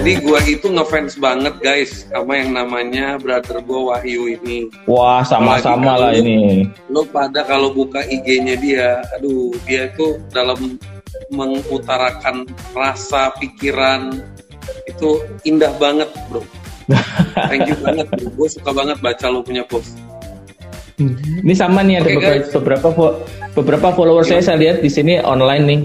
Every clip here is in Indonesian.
Jadi gua itu ngefans banget guys sama yang namanya brother gua Wahyu ini. Wah, sama-sama lah ini. Lo pada kalau buka IG-nya dia, aduh, dia itu dalam mengutarakan rasa, pikiran itu indah banget, Bro. Thank you banget, Bro. Gue suka banget baca lo punya post. Ini sama nih ada okay, beberapa beberapa beberapa follower saya saya lihat di sini online nih.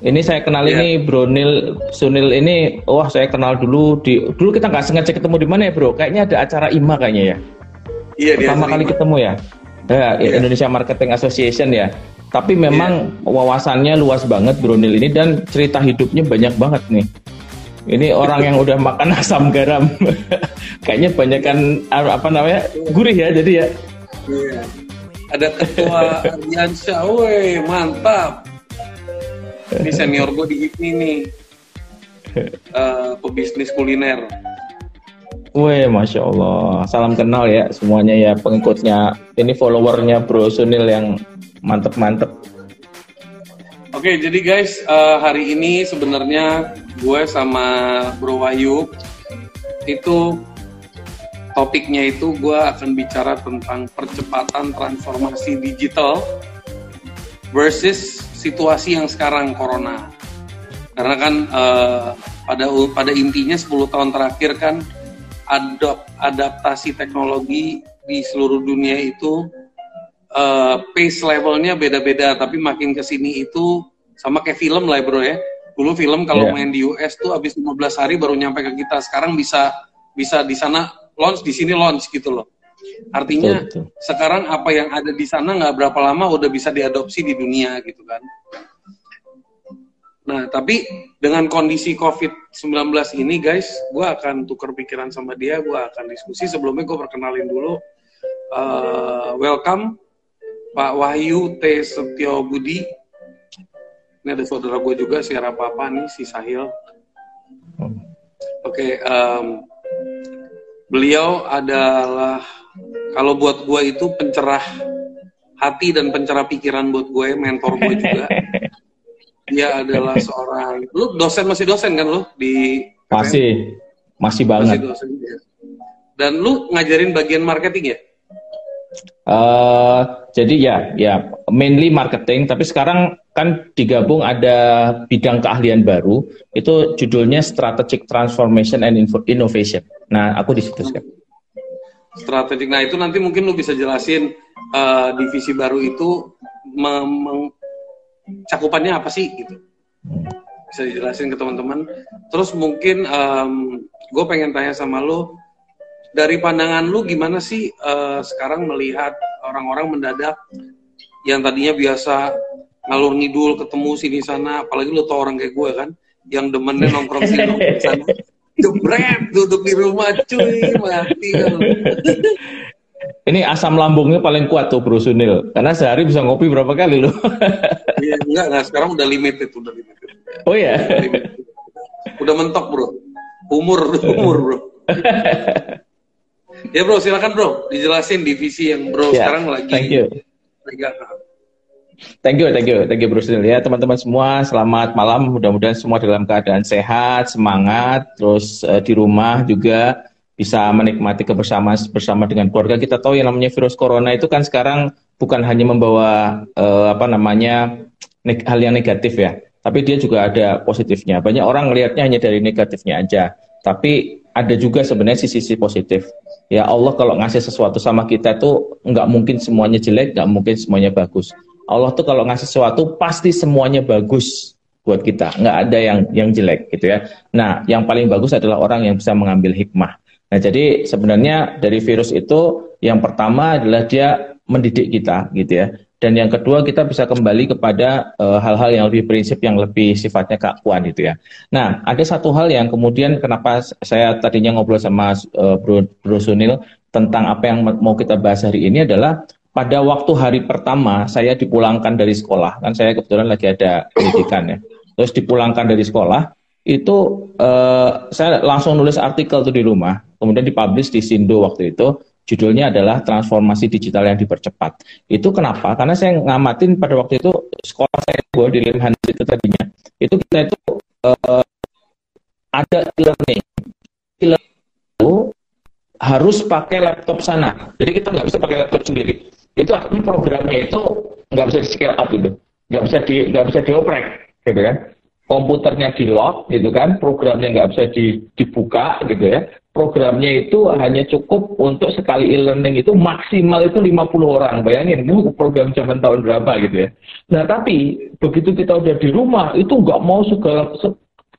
Ini saya kenal yeah. ini Bro Nil Sunil ini, wah saya kenal dulu di dulu kita nggak sengaja ketemu di mana ya Bro? Kayaknya ada acara IMA kayaknya ya. Iya Pertama kali IMA. ketemu ya. Ya, yeah. Indonesia Marketing Association ya. Tapi memang yeah. wawasannya luas banget Bro Nil ini dan cerita hidupnya banyak banget nih. Ini orang yang udah makan asam garam. Kayaknya banyak kan apa namanya? gurih ya jadi ya. Iya. Ada ketua Ardiansyah, woi mantap. Ini senior gue di HIPMI nih. Uh, pebisnis kuliner. Wih, masya Allah. Salam kenal ya semuanya ya pengikutnya. Ini followernya Bro Sunil yang mantep-mantep. Oke, jadi guys, uh, hari ini sebenarnya gue sama Bro Wahyu itu topiknya itu gue akan bicara tentang percepatan transformasi digital versus situasi yang sekarang corona. Karena kan uh, pada pada intinya 10 tahun terakhir kan adop, adaptasi teknologi di seluruh dunia itu uh, pace levelnya beda-beda tapi makin ke sini itu sama kayak film lah bro ya. Dulu film kalau yeah. main di US tuh habis 15 hari baru nyampe ke kita. Sekarang bisa bisa di sana launch di sini launch gitu loh. Artinya betul, betul. sekarang apa yang ada di sana nggak berapa lama udah bisa diadopsi di dunia gitu kan. Nah, tapi dengan kondisi COVID-19 ini guys, gue akan tukar pikiran sama dia, gue akan diskusi. Sebelumnya gue perkenalin dulu. Uh, welcome Pak Wahyu T. Setio Budi. Ini ada saudara gue juga, siapa apa nih, si Sahil. Hmm. Oke, okay, um, beliau adalah kalau buat gue itu pencerah hati dan pencerah pikiran buat gue mentor gue juga dia adalah seorang lu dosen masih dosen kan lu di masih masih banget masih dosen, ya. dan lu ngajarin bagian marketing ya Uh, jadi ya, ya mainly marketing. Tapi sekarang kan digabung ada bidang keahlian baru. Itu judulnya Strategic Transformation and Innovation. Nah, aku di situ sekarang. Strategic. Nah, itu nanti mungkin lu bisa jelasin uh, divisi baru itu cakupannya apa sih gitu. Bisa dijelasin ke teman-teman. Terus mungkin um, gue pengen tanya sama lu dari pandangan lu gimana sih uh, sekarang melihat orang-orang mendadak yang tadinya biasa ngalur ngidul ketemu sini sana apalagi lu tau orang kayak gue kan yang demennya nongkrong sini nongkrong sana jebret duduk di rumah cuy mati ini asam lambungnya paling kuat tuh Bro Sunil. Karena sehari bisa ngopi berapa kali lo iya enggak enggak. Sekarang udah limited udah limited. Oh ya udah mentok bro. Umur umur bro. Ya bro, silakan bro, dijelasin divisi yang bro yeah, sekarang lagi thank you. Thank you, thank you, thank you Bro ya teman-teman semua. Selamat malam, mudah-mudahan semua dalam keadaan sehat, semangat, terus uh, di rumah juga bisa menikmati kebersamaan bersama dengan keluarga. Kita tahu yang namanya virus corona itu kan sekarang bukan hanya membawa uh, apa namanya hal yang negatif ya, tapi dia juga ada positifnya. Banyak orang melihatnya hanya dari negatifnya aja, tapi ada juga sebenarnya sisi-sisi positif ya Allah kalau ngasih sesuatu sama kita tuh nggak mungkin semuanya jelek, nggak mungkin semuanya bagus. Allah tuh kalau ngasih sesuatu pasti semuanya bagus buat kita, nggak ada yang yang jelek gitu ya. Nah, yang paling bagus adalah orang yang bisa mengambil hikmah. Nah, jadi sebenarnya dari virus itu yang pertama adalah dia mendidik kita gitu ya. Dan yang kedua kita bisa kembali kepada eh, hal-hal uh, yang lebih prinsip yang lebih sifatnya keakuan gitu ya. Nah ada satu hal yang kemudian kenapa saya tadinya ngobrol sama uh, Bro, Bro Sunil tentang apa yang mau kita bahas hari ini adalah pada waktu hari pertama saya dipulangkan dari sekolah kan saya kebetulan lagi ada pendidikan ya. Terus dipulangkan dari sekolah itu uh, saya langsung nulis artikel tuh di rumah kemudian dipublish di Sindo waktu itu Judulnya adalah transformasi digital yang dipercepat. Itu kenapa? Karena saya ngamatin pada waktu itu sekolah saya gue di Limhan itu tadinya. Itu kita itu uh, ada e-learning. Harus pakai laptop sana. Jadi kita nggak bisa pakai laptop sendiri. Itu artinya programnya itu nggak bisa di scale up gitu, nggak bisa di nggak bisa dioprek, gitu kan? Komputernya di lock, gitu kan? Programnya nggak bisa di, dibuka, gitu ya. Programnya itu hanya cukup untuk sekali e-learning itu maksimal itu 50 orang. Bayangin, itu program zaman tahun berapa gitu ya. Nah tapi begitu kita udah di rumah itu nggak mau segala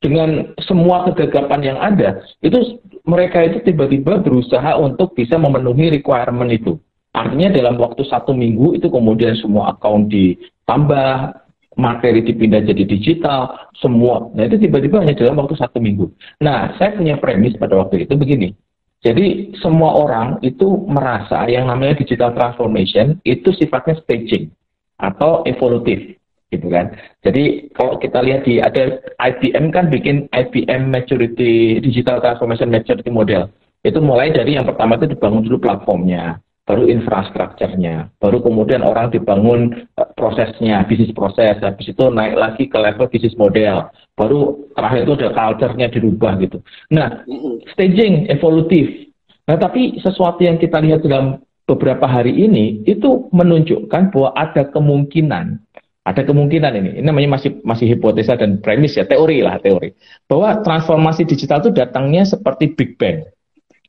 dengan semua kegagapan yang ada, itu mereka itu tiba-tiba berusaha untuk bisa memenuhi requirement itu. Artinya dalam waktu satu minggu itu kemudian semua account ditambah, materi dipindah jadi digital, semua. Nah itu tiba-tiba hanya dalam waktu satu minggu. Nah saya punya premis pada waktu itu begini. Jadi semua orang itu merasa yang namanya digital transformation itu sifatnya staging atau evolutif gitu kan. Jadi kalau kita lihat di ada IBM kan bikin IBM Maturity Digital Transformation Maturity Model. Itu mulai dari yang pertama itu dibangun dulu platformnya, baru infrastrukturnya, baru kemudian orang dibangun uh, prosesnya, bisnis proses, habis itu naik lagi ke level bisnis model, baru terakhir itu ada culture-nya dirubah gitu. Nah, staging evolutif. Nah, tapi sesuatu yang kita lihat dalam beberapa hari ini itu menunjukkan bahwa ada kemungkinan ada kemungkinan ini, ini namanya masih masih hipotesa dan premis ya, teori lah teori, bahwa transformasi digital itu datangnya seperti Big Bang.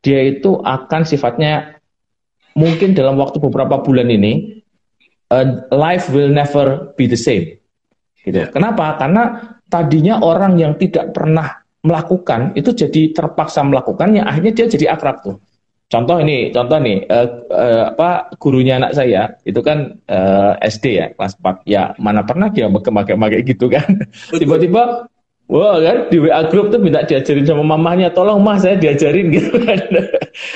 Dia itu akan sifatnya mungkin dalam waktu beberapa bulan ini, uh, life will never be the same. Gitu. Ya. Kenapa? Karena tadinya orang yang tidak pernah melakukan itu jadi terpaksa melakukannya, akhirnya dia jadi akrab tuh. Contoh ini, contoh nih, uh, uh, apa gurunya anak saya itu kan uh, SD ya, kelas 4. Ya, mana pernah dia pakai-pakai gitu kan. Tiba-tiba Wah kan di WA grup tuh minta diajarin sama mamanya, tolong mah saya diajarin gitu kan.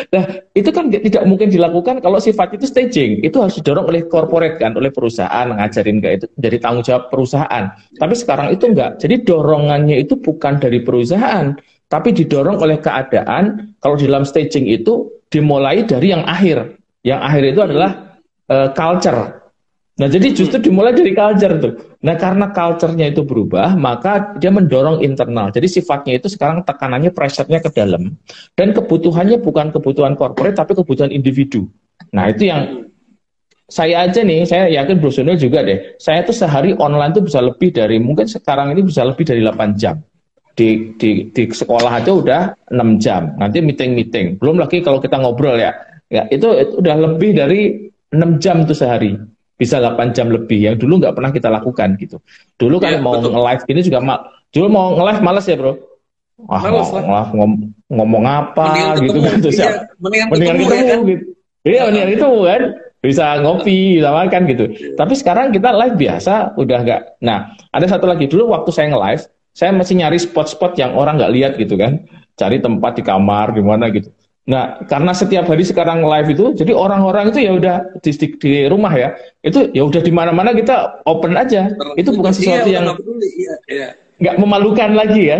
Nah itu kan tidak mungkin dilakukan kalau sifat itu staging, itu harus didorong oleh corporate kan, oleh perusahaan ngajarin kayak itu jadi tanggung jawab perusahaan. Tapi sekarang itu enggak, jadi dorongannya itu bukan dari perusahaan, tapi didorong oleh keadaan. Kalau di dalam staging itu dimulai dari yang akhir. Yang akhir itu adalah uh, culture. Nah, jadi justru dimulai dari culture tuh. Nah, karena culture-nya itu berubah, maka dia mendorong internal. Jadi sifatnya itu sekarang tekanannya pressure-nya ke dalam. Dan kebutuhannya bukan kebutuhan corporate, tapi kebutuhan individu. Nah, itu yang saya aja nih, saya yakin Bro juga deh. Saya tuh sehari online tuh bisa lebih dari, mungkin sekarang ini bisa lebih dari 8 jam di, di, di sekolah aja udah 6 jam. Nanti meeting-meeting. Belum lagi kalau kita ngobrol ya. Ya, itu, itu udah lebih dari 6 jam tuh sehari. Bisa 8 jam lebih. Yang dulu nggak pernah kita lakukan gitu. Dulu kan ya, mau nge-live ini juga ma dulu mau nge-live males ya, Bro. Ah, males lah. Ngom ngomong apa mendingan gitu kan tuh iya, mendingan, mendingan ketemu, ketemu ya, kan? gitu. Iya, mendingan itu kan bisa ngopi, bisa makan gitu. Tapi sekarang kita live biasa, udah nggak. Nah, ada satu lagi dulu waktu saya nge-live, saya masih nyari spot-spot yang orang nggak lihat gitu kan. Cari tempat di kamar, di mana gitu. Nah, karena setiap hari sekarang live itu, jadi orang-orang itu ya udah di, di, di rumah ya, itu ya udah di mana-mana kita open aja. Itu bukan iya, sesuatu iya, yang iya, iya. nggak memalukan lagi ya,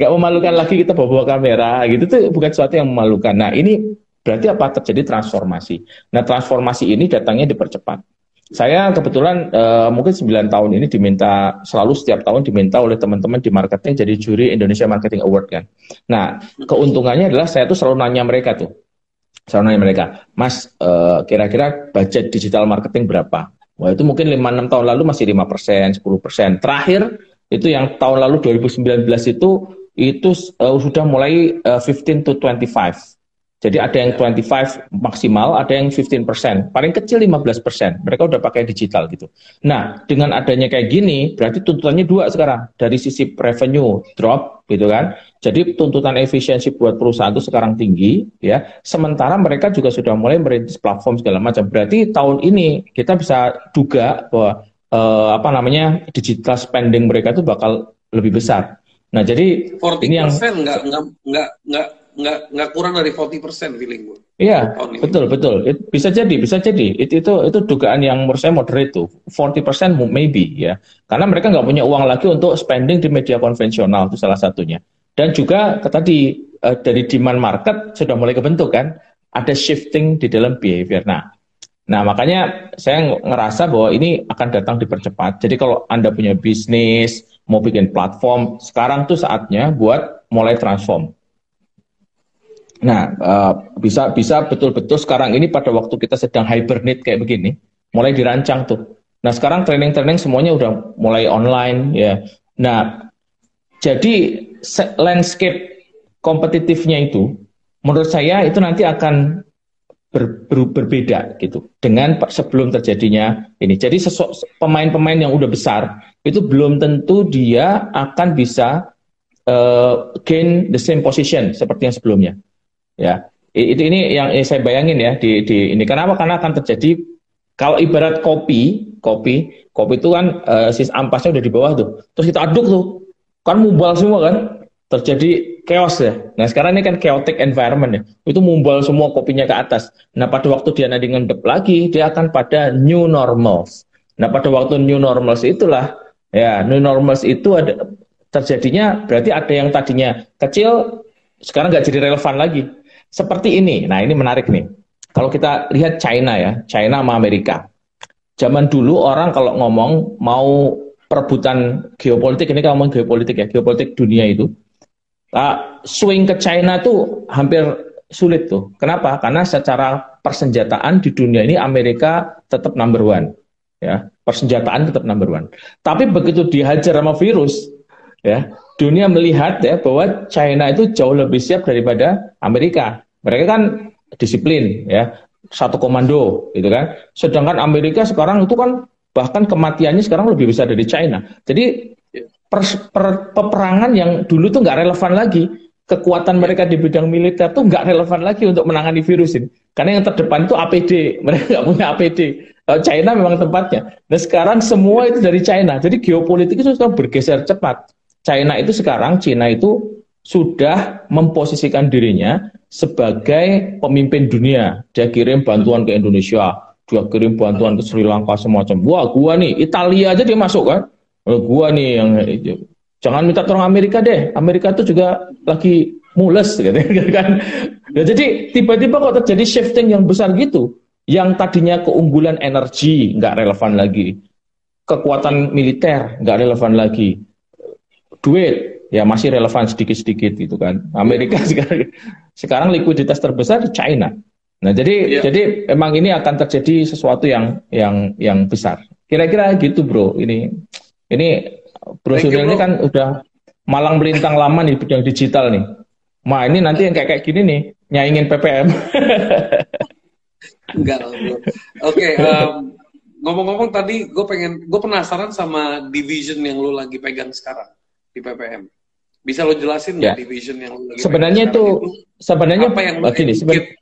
nggak memalukan lagi kita bawa-bawa kamera gitu. Itu bukan sesuatu yang memalukan. Nah, ini berarti apa terjadi transformasi. Nah, transformasi ini datangnya dipercepat. Saya kebetulan uh, mungkin 9 tahun ini diminta selalu setiap tahun diminta oleh teman-teman di marketing jadi juri Indonesia Marketing Award kan. Nah, keuntungannya adalah saya tuh selalu nanya mereka tuh. Selalu nanya mereka, "Mas, uh, kira-kira budget digital marketing berapa?" Wah, itu mungkin 5 6 tahun lalu masih 5%, 10%. Terakhir itu yang tahun lalu 2019 itu itu uh, sudah mulai uh, 15 to 25 jadi ada yang 25 maksimal, ada yang 15%. Paling kecil 15%. Mereka udah pakai digital gitu. Nah, dengan adanya kayak gini, berarti tuntutannya dua sekarang. Dari sisi revenue drop gitu kan. Jadi tuntutan efisiensi buat perusahaan itu sekarang tinggi ya. Sementara mereka juga sudah mulai merintis platform segala macam. Berarti tahun ini kita bisa duga bahwa eh, apa namanya digital spending mereka itu bakal lebih besar. Nah, jadi 40% ini yang nggak nggak nggak nggak nggak nggak kurang dari 40% feeling gue. Iya, betul betul. It, bisa jadi, bisa jadi. It, itu itu dugaan yang menurut saya moderate tuh. 40% maybe ya. Karena mereka nggak punya uang lagi untuk spending di media konvensional itu salah satunya. Dan juga tadi uh, dari demand market sudah mulai kebentuk kan. Ada shifting di dalam behavior. Nah, Nah, makanya saya ngerasa bahwa ini akan datang dipercepat. Jadi kalau Anda punya bisnis, mau bikin platform, sekarang tuh saatnya buat mulai transform. Nah, uh, bisa bisa betul-betul sekarang ini pada waktu kita sedang hibernate kayak begini, mulai dirancang tuh. Nah, sekarang training-training semuanya udah mulai online ya. Nah, jadi landscape kompetitifnya itu menurut saya itu nanti akan ber, ber, berbeda gitu dengan sebelum terjadinya ini. Jadi pemain-pemain yang udah besar itu belum tentu dia akan bisa uh, gain the same position seperti yang sebelumnya. Ya, itu ini yang saya bayangin ya di, di ini. Kenapa? Karena akan terjadi kalau ibarat kopi, kopi, kopi itu kan uh, sis ampasnya udah di bawah tuh. Terus kita aduk tuh, kan mumbal semua kan? Terjadi chaos ya. Nah sekarang ini kan chaotic environment ya. Itu mumbal semua kopinya ke atas. Nah pada waktu dia nanti ngendep lagi, dia akan pada new normals. Nah pada waktu new normals itulah, ya new normals itu ada terjadinya berarti ada yang tadinya kecil sekarang nggak jadi relevan lagi seperti ini. Nah, ini menarik nih. Kalau kita lihat China ya, China sama Amerika. Zaman dulu orang kalau ngomong mau perebutan geopolitik, ini kalau ngomong geopolitik ya, geopolitik dunia itu, uh, swing ke China tuh hampir sulit tuh. Kenapa? Karena secara persenjataan di dunia ini Amerika tetap number one. Ya, persenjataan tetap number one. Tapi begitu dihajar sama virus, ya, dunia melihat ya bahwa China itu jauh lebih siap daripada Amerika. Mereka kan disiplin ya, satu komando gitu kan. Sedangkan Amerika sekarang itu kan bahkan kematiannya sekarang lebih besar dari China. Jadi per, per, peperangan yang dulu tuh nggak relevan lagi. Kekuatan mereka di bidang militer tuh nggak relevan lagi untuk menangani virus ini. Karena yang terdepan itu APD, mereka nggak punya APD. China memang tempatnya. Nah sekarang semua itu dari China. Jadi geopolitik itu sudah bergeser cepat. China itu sekarang, China itu sudah memposisikan dirinya sebagai pemimpin dunia. Dia kirim bantuan ke Indonesia, dia kirim bantuan ke Sri Lanka semacam. Wah, gua nih Italia aja dia masuk kan. Oh, gua nih yang jangan minta tolong Amerika deh. Amerika itu juga lagi mules gitu kan. Nah, jadi tiba-tiba kok terjadi shifting yang besar gitu. Yang tadinya keunggulan energi nggak relevan lagi. Kekuatan militer nggak relevan lagi. Duit ya masih relevan sedikit-sedikit gitu kan. Amerika sekarang sekarang likuiditas terbesar di China. Nah, jadi yeah. jadi emang ini akan terjadi sesuatu yang yang yang besar. Kira-kira gitu, Bro. Ini ini Bro Surya ini kan udah malang melintang lama nih bidang digital nih. Ma ini nanti yang kayak kayak gini nih nyaingin PPM. Enggak, Bro. Oke, okay, um, ngomong-ngomong tadi gue pengen gue penasaran sama division yang lu lagi pegang sekarang di PPM. Bisa lo jelasin ya. division yang lagi Sebenarnya itu, itu sebenarnya apa yang gini, sebenarnya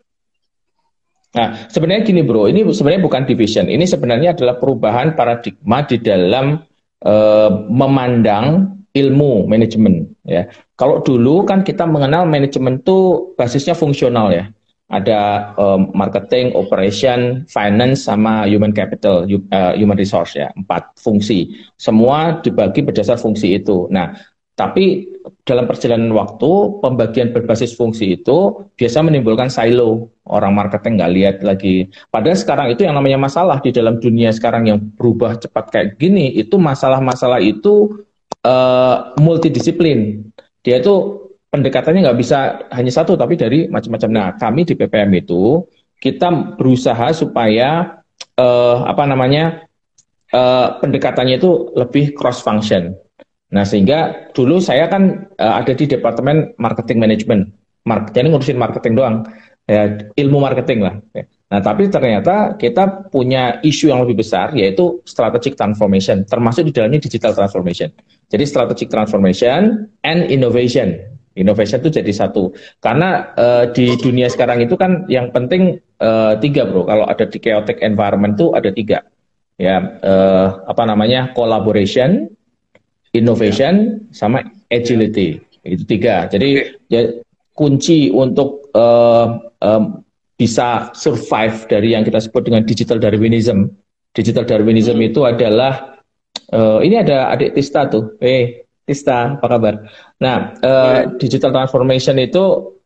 Nah, sebenarnya gini bro, ini sebenarnya bukan division. Ini sebenarnya adalah perubahan paradigma di dalam uh, memandang ilmu manajemen. Ya, kalau dulu kan kita mengenal manajemen itu basisnya fungsional ya. Ada um, marketing, operation, finance, sama human capital, uh, human resource ya, empat fungsi. Semua dibagi berdasar fungsi itu. Nah, tapi dalam perjalanan waktu, pembagian berbasis fungsi itu biasa menimbulkan silo. Orang marketing nggak lihat lagi. Padahal sekarang itu yang namanya masalah di dalam dunia sekarang yang berubah cepat kayak gini, itu masalah-masalah itu uh, multidisiplin. Dia itu pendekatannya nggak bisa hanya satu, tapi dari macam-macam. Nah, kami di PPM itu kita berusaha supaya uh, apa namanya uh, pendekatannya itu lebih cross function Nah, sehingga dulu saya kan uh, ada di Departemen Marketing Management. Mark, jadi ngurusin marketing doang. Ya, ilmu marketing lah. Ya. Nah, tapi ternyata kita punya isu yang lebih besar, yaitu strategic transformation, termasuk di dalamnya digital transformation. Jadi strategic transformation and innovation. Innovation itu jadi satu. Karena uh, di dunia sekarang itu kan yang penting uh, tiga bro. Kalau ada di chaotic environment itu ada tiga. Ya, uh, apa namanya collaboration, innovation sama agility itu tiga jadi ya kunci untuk uh, um, bisa survive dari yang kita sebut dengan digital Darwinism digital Darwinism hmm. itu adalah uh, ini ada adik Tista tuh eh Tista apa kabar nah uh, digital transformation itu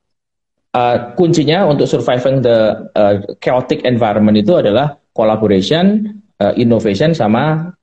uh, kuncinya untuk surviving the uh, chaotic environment itu adalah collaboration uh, innovation sama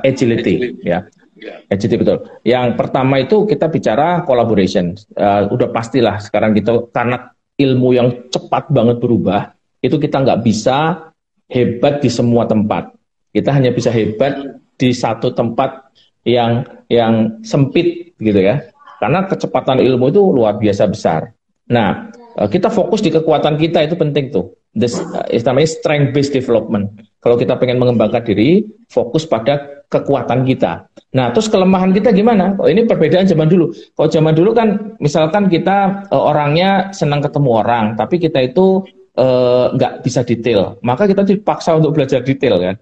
agility, agility ya Ya. Agility betul. Yang pertama itu kita bicara collaboration. Uh, udah pastilah sekarang kita karena ilmu yang cepat banget berubah, itu kita nggak bisa hebat di semua tempat. Kita hanya bisa hebat di satu tempat yang yang sempit gitu ya. Karena kecepatan ilmu itu luar biasa besar. Nah, eh, kita fokus di kekuatan kita itu penting tuh. This uh, namanya strength based development. Kalau kita pengen mengembangkan diri, fokus pada kekuatan kita. Nah, terus kelemahan kita gimana? Oh, ini perbedaan zaman dulu. Kalau zaman dulu kan, misalkan kita uh, orangnya senang ketemu orang, tapi kita itu uh, nggak bisa detail, maka kita dipaksa untuk belajar detail kan.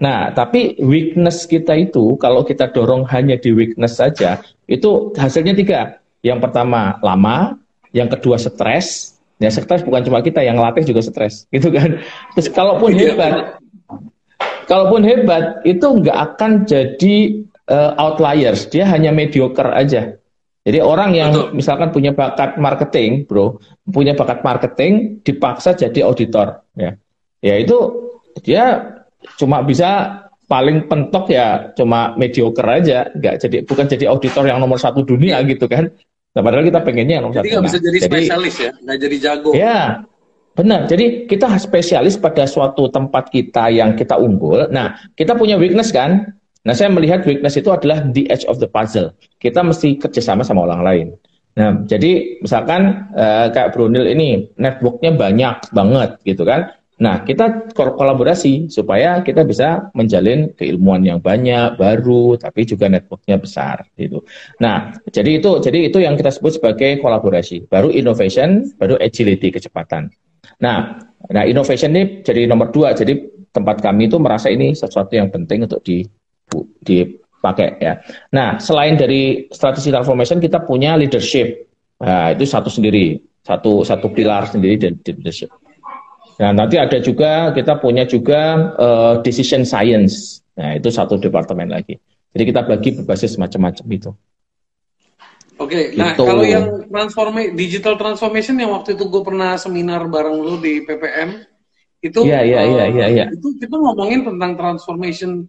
Nah, tapi weakness kita itu kalau kita dorong hanya di weakness saja, itu hasilnya tiga. Yang pertama lama, yang kedua stres. Ya stres bukan cuma kita, yang latih juga stres, gitu kan. Terus kalaupun iya, hebat, kalaupun hebat itu nggak akan jadi uh, outliers, dia hanya mediocre aja. Jadi orang yang Betul. misalkan punya bakat marketing, bro, punya bakat marketing dipaksa jadi auditor, ya, ya itu dia cuma bisa paling pentok ya cuma mediocre aja, nggak jadi bukan jadi auditor yang nomor satu dunia gitu kan. Nah, padahal kita pengennya yang nomor jadi satu. Jadi bisa jadi, jadi spesialis ya, nggak jadi jago. Ya, benar. Jadi kita spesialis pada suatu tempat kita yang kita unggul. Nah, kita punya weakness kan. Nah, saya melihat weakness itu adalah the edge of the puzzle. Kita mesti kerjasama sama orang lain. Nah, jadi misalkan uh, kayak Brunil ini networknya banyak banget gitu kan. Nah, kita kolaborasi supaya kita bisa menjalin keilmuan yang banyak, baru, tapi juga networknya besar, gitu. Nah, jadi itu, jadi itu yang kita sebut sebagai kolaborasi. Baru innovation, baru agility, kecepatan. Nah, nah innovation ini jadi nomor dua. Jadi tempat kami itu merasa ini sesuatu yang penting untuk di, dipakai ya. Nah, selain dari strategi transformation, kita punya leadership. Nah, itu satu sendiri, satu satu pilar sendiri dari leadership. Nah, nanti ada juga kita punya juga uh, decision science. Nah, itu satu departemen lagi. Jadi kita bagi berbasis macam-macam itu. Oke, okay, nah gitu. kalau yang transformasi digital transformation yang waktu itu gue pernah seminar bareng lu di PPM itu Iya, iya, iya, iya, iya. Itu kita ngomongin tentang transformation.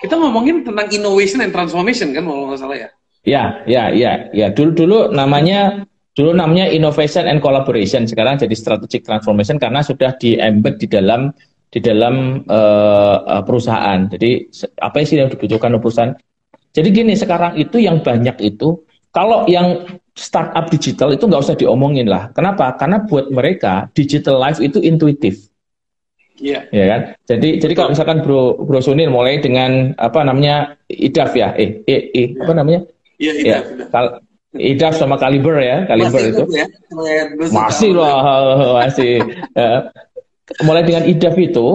Kita ngomongin tentang innovation and transformation kan kalau nggak salah ya. Iya, iya, iya, ya. Dulu dulu namanya Dulu namanya innovation and collaboration, sekarang jadi strategic transformation karena sudah di embed di dalam di dalam uh, perusahaan. Jadi apa sih yang dibutuhkan perusahaan? Jadi gini, sekarang itu yang banyak itu kalau yang startup digital itu nggak usah diomongin lah. Kenapa? Karena buat mereka digital life itu intuitif. Iya. Yeah. Ya kan? Jadi Betul. jadi kalau misalkan Bro Bro Sunil mulai dengan apa namanya IDAF ya, eh eh, eh apa namanya? Iya, yeah, IDAF. Ya, Idaf sama Kaliber ya, Kaliber itu. Ya? Masih loh, masih. Ya. Mulai dengan Idaf itu,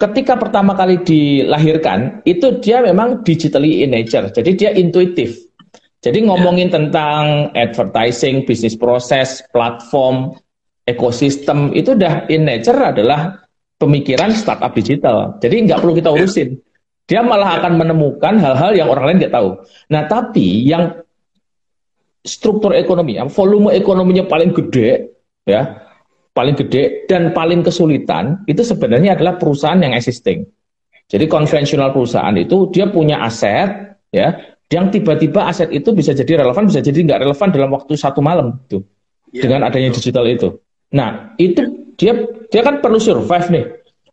ketika pertama kali dilahirkan, itu dia memang digitally in nature. Jadi dia intuitif. Jadi ngomongin ya. tentang advertising, bisnis proses, platform, ekosistem, itu udah in nature adalah pemikiran startup digital. Jadi nggak perlu kita ya. urusin. Dia malah akan menemukan hal-hal yang orang lain nggak tahu. Nah, tapi yang struktur ekonomi, volume ekonominya paling gede, ya, paling gede dan paling kesulitan itu sebenarnya adalah perusahaan yang existing. Jadi konvensional perusahaan itu dia punya aset, ya, yang tiba-tiba aset itu bisa jadi relevan, bisa jadi nggak relevan dalam waktu satu malam, tuh, ya, dengan adanya digital itu. Nah, itu dia dia kan perlu survive nih.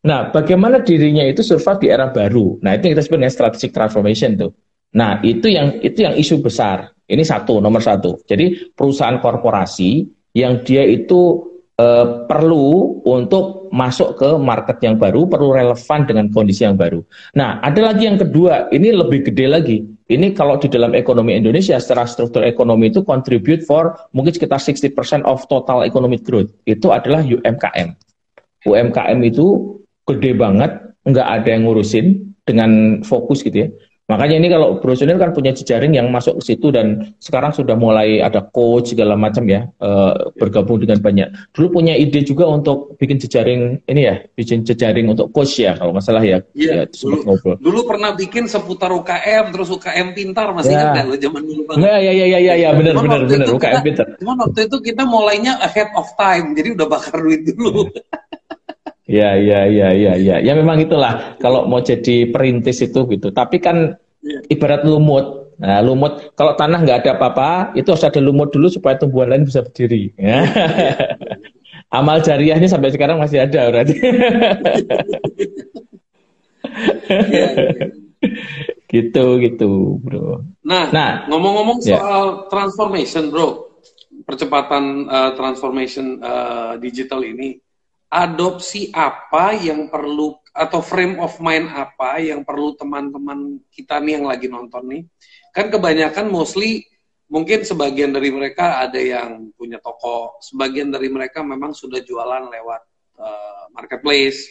Nah, bagaimana dirinya itu survive di era baru? Nah, itu yang kita sebut dengan strategic transformation tuh. Nah, itu yang itu yang isu besar. Ini satu, nomor satu. Jadi perusahaan korporasi yang dia itu eh, perlu untuk masuk ke market yang baru, perlu relevan dengan kondisi yang baru. Nah, ada lagi yang kedua, ini lebih gede lagi. Ini kalau di dalam ekonomi Indonesia secara struktur ekonomi itu contribute for mungkin sekitar 60% of total economic growth. Itu adalah UMKM. UMKM itu gede banget, nggak ada yang ngurusin dengan fokus gitu ya. Makanya ini kalau Brosunil kan punya jejaring yang masuk ke situ dan sekarang sudah mulai ada coach segala macam ya uh, bergabung dengan banyak. Dulu punya ide juga untuk bikin jejaring ini ya, bikin jejaring untuk coach ya kalau nggak salah ya. Iya. Ya, dulu, ngobrol. dulu pernah bikin seputar UKM terus UKM pintar masih ya. ingat nggak zaman dulu banget. Nggak, ya ya ya ya ya benar benar benar UKM pintar. Cuma waktu itu kita mulainya ahead of time jadi udah bakar duit dulu. Ya, ya, ya, ya, ya. Ya memang itulah kalau mau jadi perintis itu gitu. Tapi kan ibarat lumut. Nah, lumut kalau tanah nggak ada apa-apa, itu harus ada lumut dulu supaya tumbuhan lain bisa berdiri. Ya. Amal jariah ini sampai sekarang masih ada berarti. ya, gitu gitu, bro. Nah, nah ngomong-ngomong ya. soal transformation, bro, percepatan uh, transformation uh, digital ini, adopsi apa yang perlu atau frame of mind apa yang perlu teman-teman kita nih yang lagi nonton nih? Kan kebanyakan mostly mungkin sebagian dari mereka ada yang punya toko, sebagian dari mereka memang sudah jualan lewat uh, marketplace,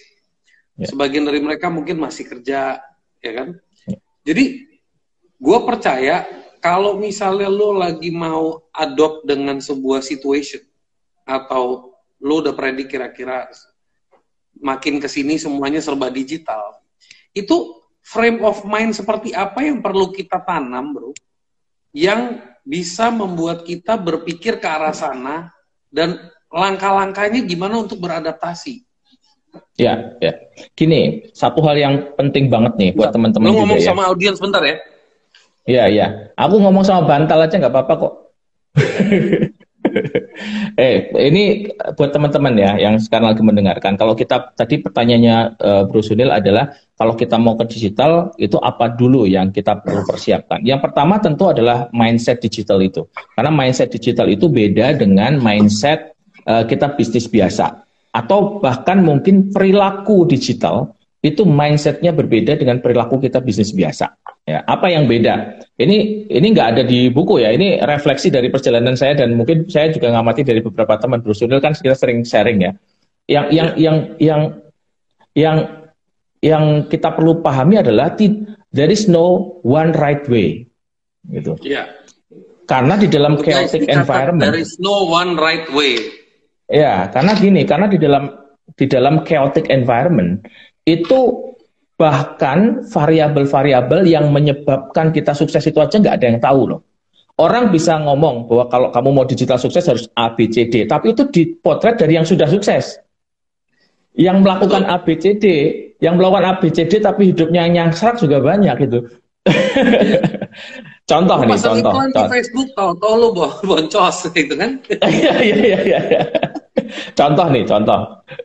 yeah. sebagian dari mereka mungkin masih kerja, ya kan? Yeah. Jadi gue percaya kalau misalnya lo lagi mau adopt dengan sebuah situation atau lo udah predik kira-kira makin ke sini semuanya serba digital, itu frame of mind seperti apa yang perlu kita tanam, bro? Yang bisa membuat kita berpikir ke arah sana dan langkah-langkahnya gimana untuk beradaptasi. Ya, ya. Gini, satu hal yang penting banget nih buat teman-teman juga ngomong ya. sama audiens bentar ya. Iya, iya. Aku ngomong sama bantal aja nggak apa-apa kok. eh, ini buat teman-teman ya yang sekarang lagi mendengarkan. Kalau kita tadi pertanyaannya uh, Bro Sunil adalah kalau kita mau ke digital itu apa dulu yang kita perlu persiapkan? Yang pertama tentu adalah mindset digital itu. Karena mindset digital itu beda dengan mindset uh, kita bisnis biasa atau bahkan mungkin perilaku digital itu mindsetnya berbeda dengan perilaku kita bisnis biasa. Ya, apa yang beda? Ini ini nggak ada di buku ya. Ini refleksi dari perjalanan saya dan mungkin saya juga ngamati dari beberapa teman Brusunil kan kita sering sharing ya. Yang yang yang yang yang yang kita perlu pahami adalah there is no one right way, gitu. Iya. Karena di dalam chaotic environment. There is no one right way. Ya, karena gini, karena di dalam di dalam chaotic environment itu bahkan variabel-variabel yang menyebabkan kita sukses itu aja nggak ada yang tahu loh. Orang bisa ngomong bahwa kalau kamu mau digital sukses harus A, B, C, D, tapi itu dipotret dari yang sudah sukses. Yang melakukan A, B, C, D, yang melakukan A, B, C, D, tapi hidupnya yang nyangsrak juga banyak gitu. contoh nih, contoh. Pasal di Facebook, tau, tau lu boncos gitu kan. Iya, iya, iya. Contoh nih, contoh.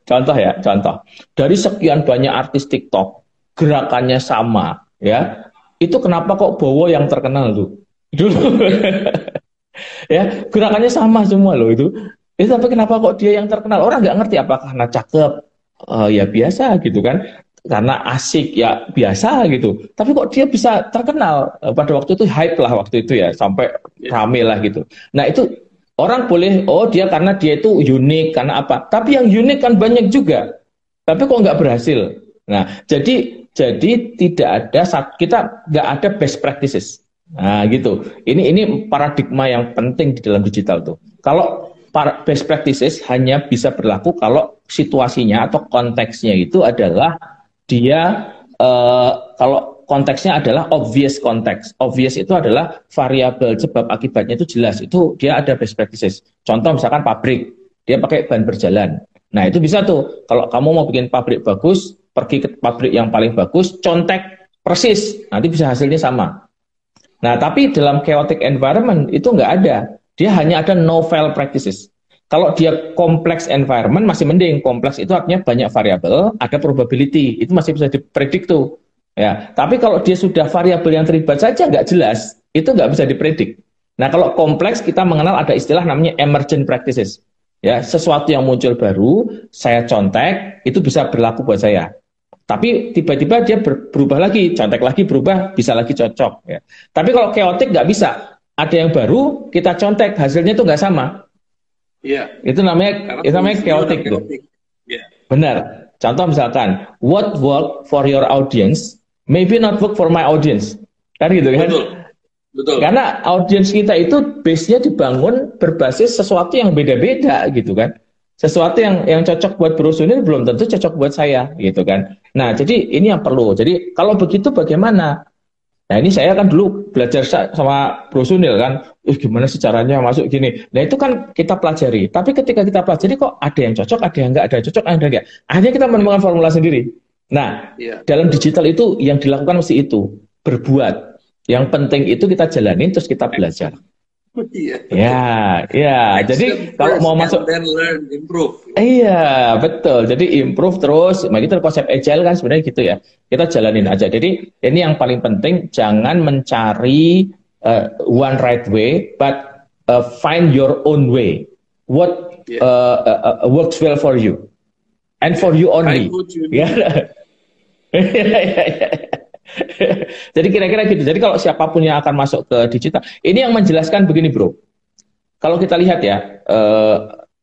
Contoh ya, contoh. Dari sekian banyak artis TikTok, gerakannya sama, ya. Itu kenapa kok Bowo yang terkenal tuh? Dulu. ya, gerakannya sama semua loh itu. Itu tapi kenapa kok dia yang terkenal? Orang nggak ngerti apakah karena cakep, uh, ya biasa gitu kan karena asik ya biasa gitu. Tapi kok dia bisa terkenal eh, pada waktu itu hype lah waktu itu ya sampai rame lah gitu. Nah itu Orang boleh, oh dia karena dia itu unik, karena apa? Tapi yang unik kan banyak juga. Tapi kok nggak berhasil? Nah, jadi jadi tidak ada kita nggak ada best practices. Nah, gitu. Ini ini paradigma yang penting di dalam digital tuh. Kalau best practices hanya bisa berlaku kalau situasinya atau konteksnya itu adalah dia uh, kalau konteksnya adalah obvious konteks. Obvious itu adalah variabel sebab akibatnya itu jelas. Itu dia ada best practices. Contoh misalkan pabrik, dia pakai ban berjalan. Nah itu bisa tuh. Kalau kamu mau bikin pabrik bagus, pergi ke pabrik yang paling bagus, contek persis. Nanti bisa hasilnya sama. Nah tapi dalam chaotic environment itu nggak ada. Dia hanya ada novel practices. Kalau dia kompleks environment masih mending. Kompleks itu artinya banyak variabel, ada probability. Itu masih bisa dipredik tuh. Ya, tapi kalau dia sudah variabel yang terlibat saja nggak jelas, itu nggak bisa dipredik. Nah, kalau kompleks kita mengenal ada istilah namanya emergent practices. Ya, sesuatu yang muncul baru, saya contek, itu bisa berlaku buat saya. Tapi tiba-tiba dia berubah lagi, contek lagi berubah, bisa lagi cocok. Ya. Tapi kalau chaotic nggak bisa. Ada yang baru, kita contek, hasilnya itu nggak sama. Iya. Itu namanya, itu namanya chaotic. chaotic. Yeah. Benar. Contoh misalkan, what work for your audience maybe not work for my audience. Kan gitu kan? Betul. Betul. Karena audiens kita itu base-nya dibangun berbasis sesuatu yang beda-beda gitu kan. Sesuatu yang yang cocok buat Bro Sunil belum tentu cocok buat saya gitu kan. Nah, jadi ini yang perlu. Jadi kalau begitu bagaimana? Nah, ini saya kan dulu belajar sama Bro Sunil kan. Eh, gimana sih caranya masuk gini. Nah, itu kan kita pelajari. Tapi ketika kita pelajari kok ada yang cocok, ada yang enggak, ada yang cocok, ada yang enggak. Akhirnya kita menemukan formula sendiri. Nah, yeah. dalam digital itu yang dilakukan mesti itu berbuat. Yang penting itu kita jalanin terus kita belajar. Iya. Ya, ya. Jadi kalau mau masuk then learn, improve. Iya, betul. Jadi improve terus. Nah, itu konsep agile kan sebenarnya gitu ya. Kita jalanin aja. Jadi ini yang paling penting jangan mencari uh, one right way, but uh, find your own way. What yeah. uh, uh, uh, works well for you and for you only. Ya. Jadi kira-kira gitu. Jadi kalau siapa pun yang akan masuk ke digital, ini yang menjelaskan begini bro. Kalau kita lihat ya, eh,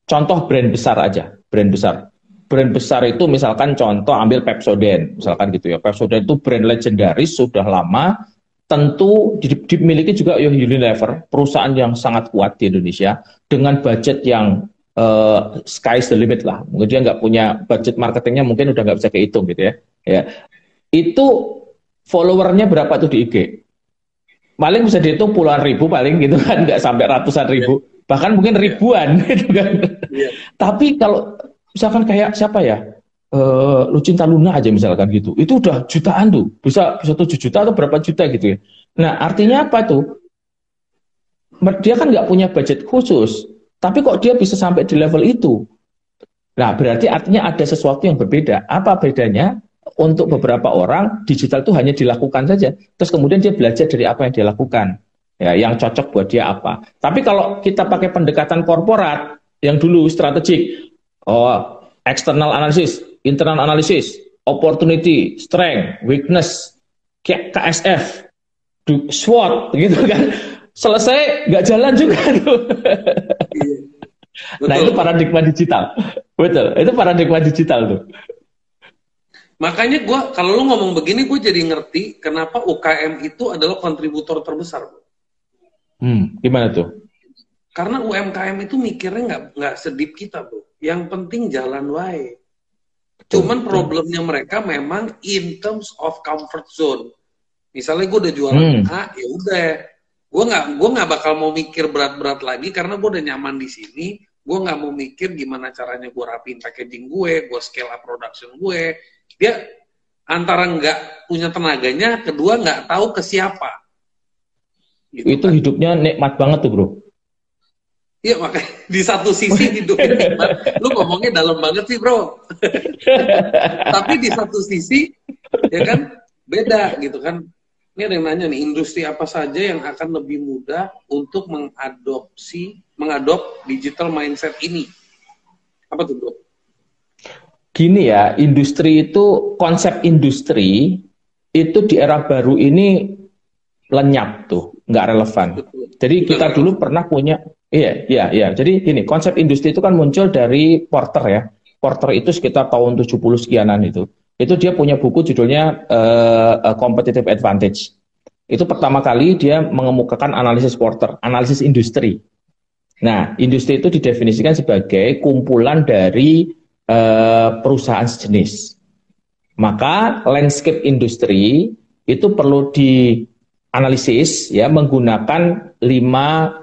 contoh brand besar aja, brand besar. Brand besar itu misalkan contoh ambil Pepsodent, misalkan gitu ya. Pepsodent itu brand legendaris sudah lama, tentu dimiliki juga Unilever, perusahaan yang sangat kuat di Indonesia dengan budget yang uh, sky's the limit lah. Mungkin dia nggak punya budget marketingnya mungkin udah nggak bisa kehitung gitu ya. Ya, itu followernya berapa tuh di IG? Paling bisa dihitung puluhan ribu paling gitu kan, nggak sampai ratusan ribu, yeah. bahkan mungkin ribuan gitu kan. Yeah. Tapi kalau misalkan kayak siapa ya, uh, Lucinta Luna aja misalkan gitu, itu udah jutaan tuh, bisa bisa tujuh juta atau berapa juta gitu ya. Nah artinya apa tuh? Dia kan nggak punya budget khusus, tapi kok dia bisa sampai di level itu? Nah berarti artinya ada sesuatu yang berbeda. Apa bedanya? Untuk beberapa orang digital itu hanya dilakukan saja. Terus kemudian dia belajar dari apa yang dia lakukan. Ya, yang cocok buat dia apa. Tapi kalau kita pakai pendekatan korporat yang dulu strategik, oh, external analysis, internal analysis, opportunity, strength, weakness, KSF, SWOT, gitu kan. Selesai nggak jalan juga tuh. Nah itu paradigma digital, betul. Itu paradigma digital tuh. Makanya gue kalau lu ngomong begini gue jadi ngerti kenapa UKM itu adalah kontributor terbesar. Hmm, gimana tuh? Karena UMKM itu mikirnya nggak nggak sedip kita bro. Yang penting jalan wae. Cuman problemnya mereka memang in terms of comfort zone. Misalnya gue udah jualan hmm. A, ya udah. Gue nggak gue nggak bakal mau mikir berat-berat lagi karena gue udah nyaman di sini. Gue nggak mau mikir gimana caranya gue rapiin packaging gue, gue scale up production gue, dia antara nggak punya tenaganya, kedua nggak tahu ke siapa. Gitu itu kan. hidupnya nikmat banget tuh bro. Iya makanya di satu sisi hidupnya nikmat, lu ngomongnya dalam banget sih bro. Tapi di satu sisi ya kan beda gitu kan. Ini ada yang nanya nih, industri apa saja yang akan lebih mudah untuk mengadopsi, mengadop digital mindset ini? Apa tuh bro? Gini ya, industri itu konsep industri itu di era baru ini lenyap tuh, nggak relevan. Jadi kita dulu pernah punya, iya, iya, iya. Jadi gini, konsep industri itu kan muncul dari Porter ya. Porter itu sekitar tahun 70 sekianan itu. Itu dia punya buku judulnya uh, Competitive Advantage. Itu pertama kali dia mengemukakan analisis Porter, analisis industri. Nah, industri itu didefinisikan sebagai kumpulan dari Eh, perusahaan sejenis. Maka landscape industri itu perlu dianalisis ya menggunakan lima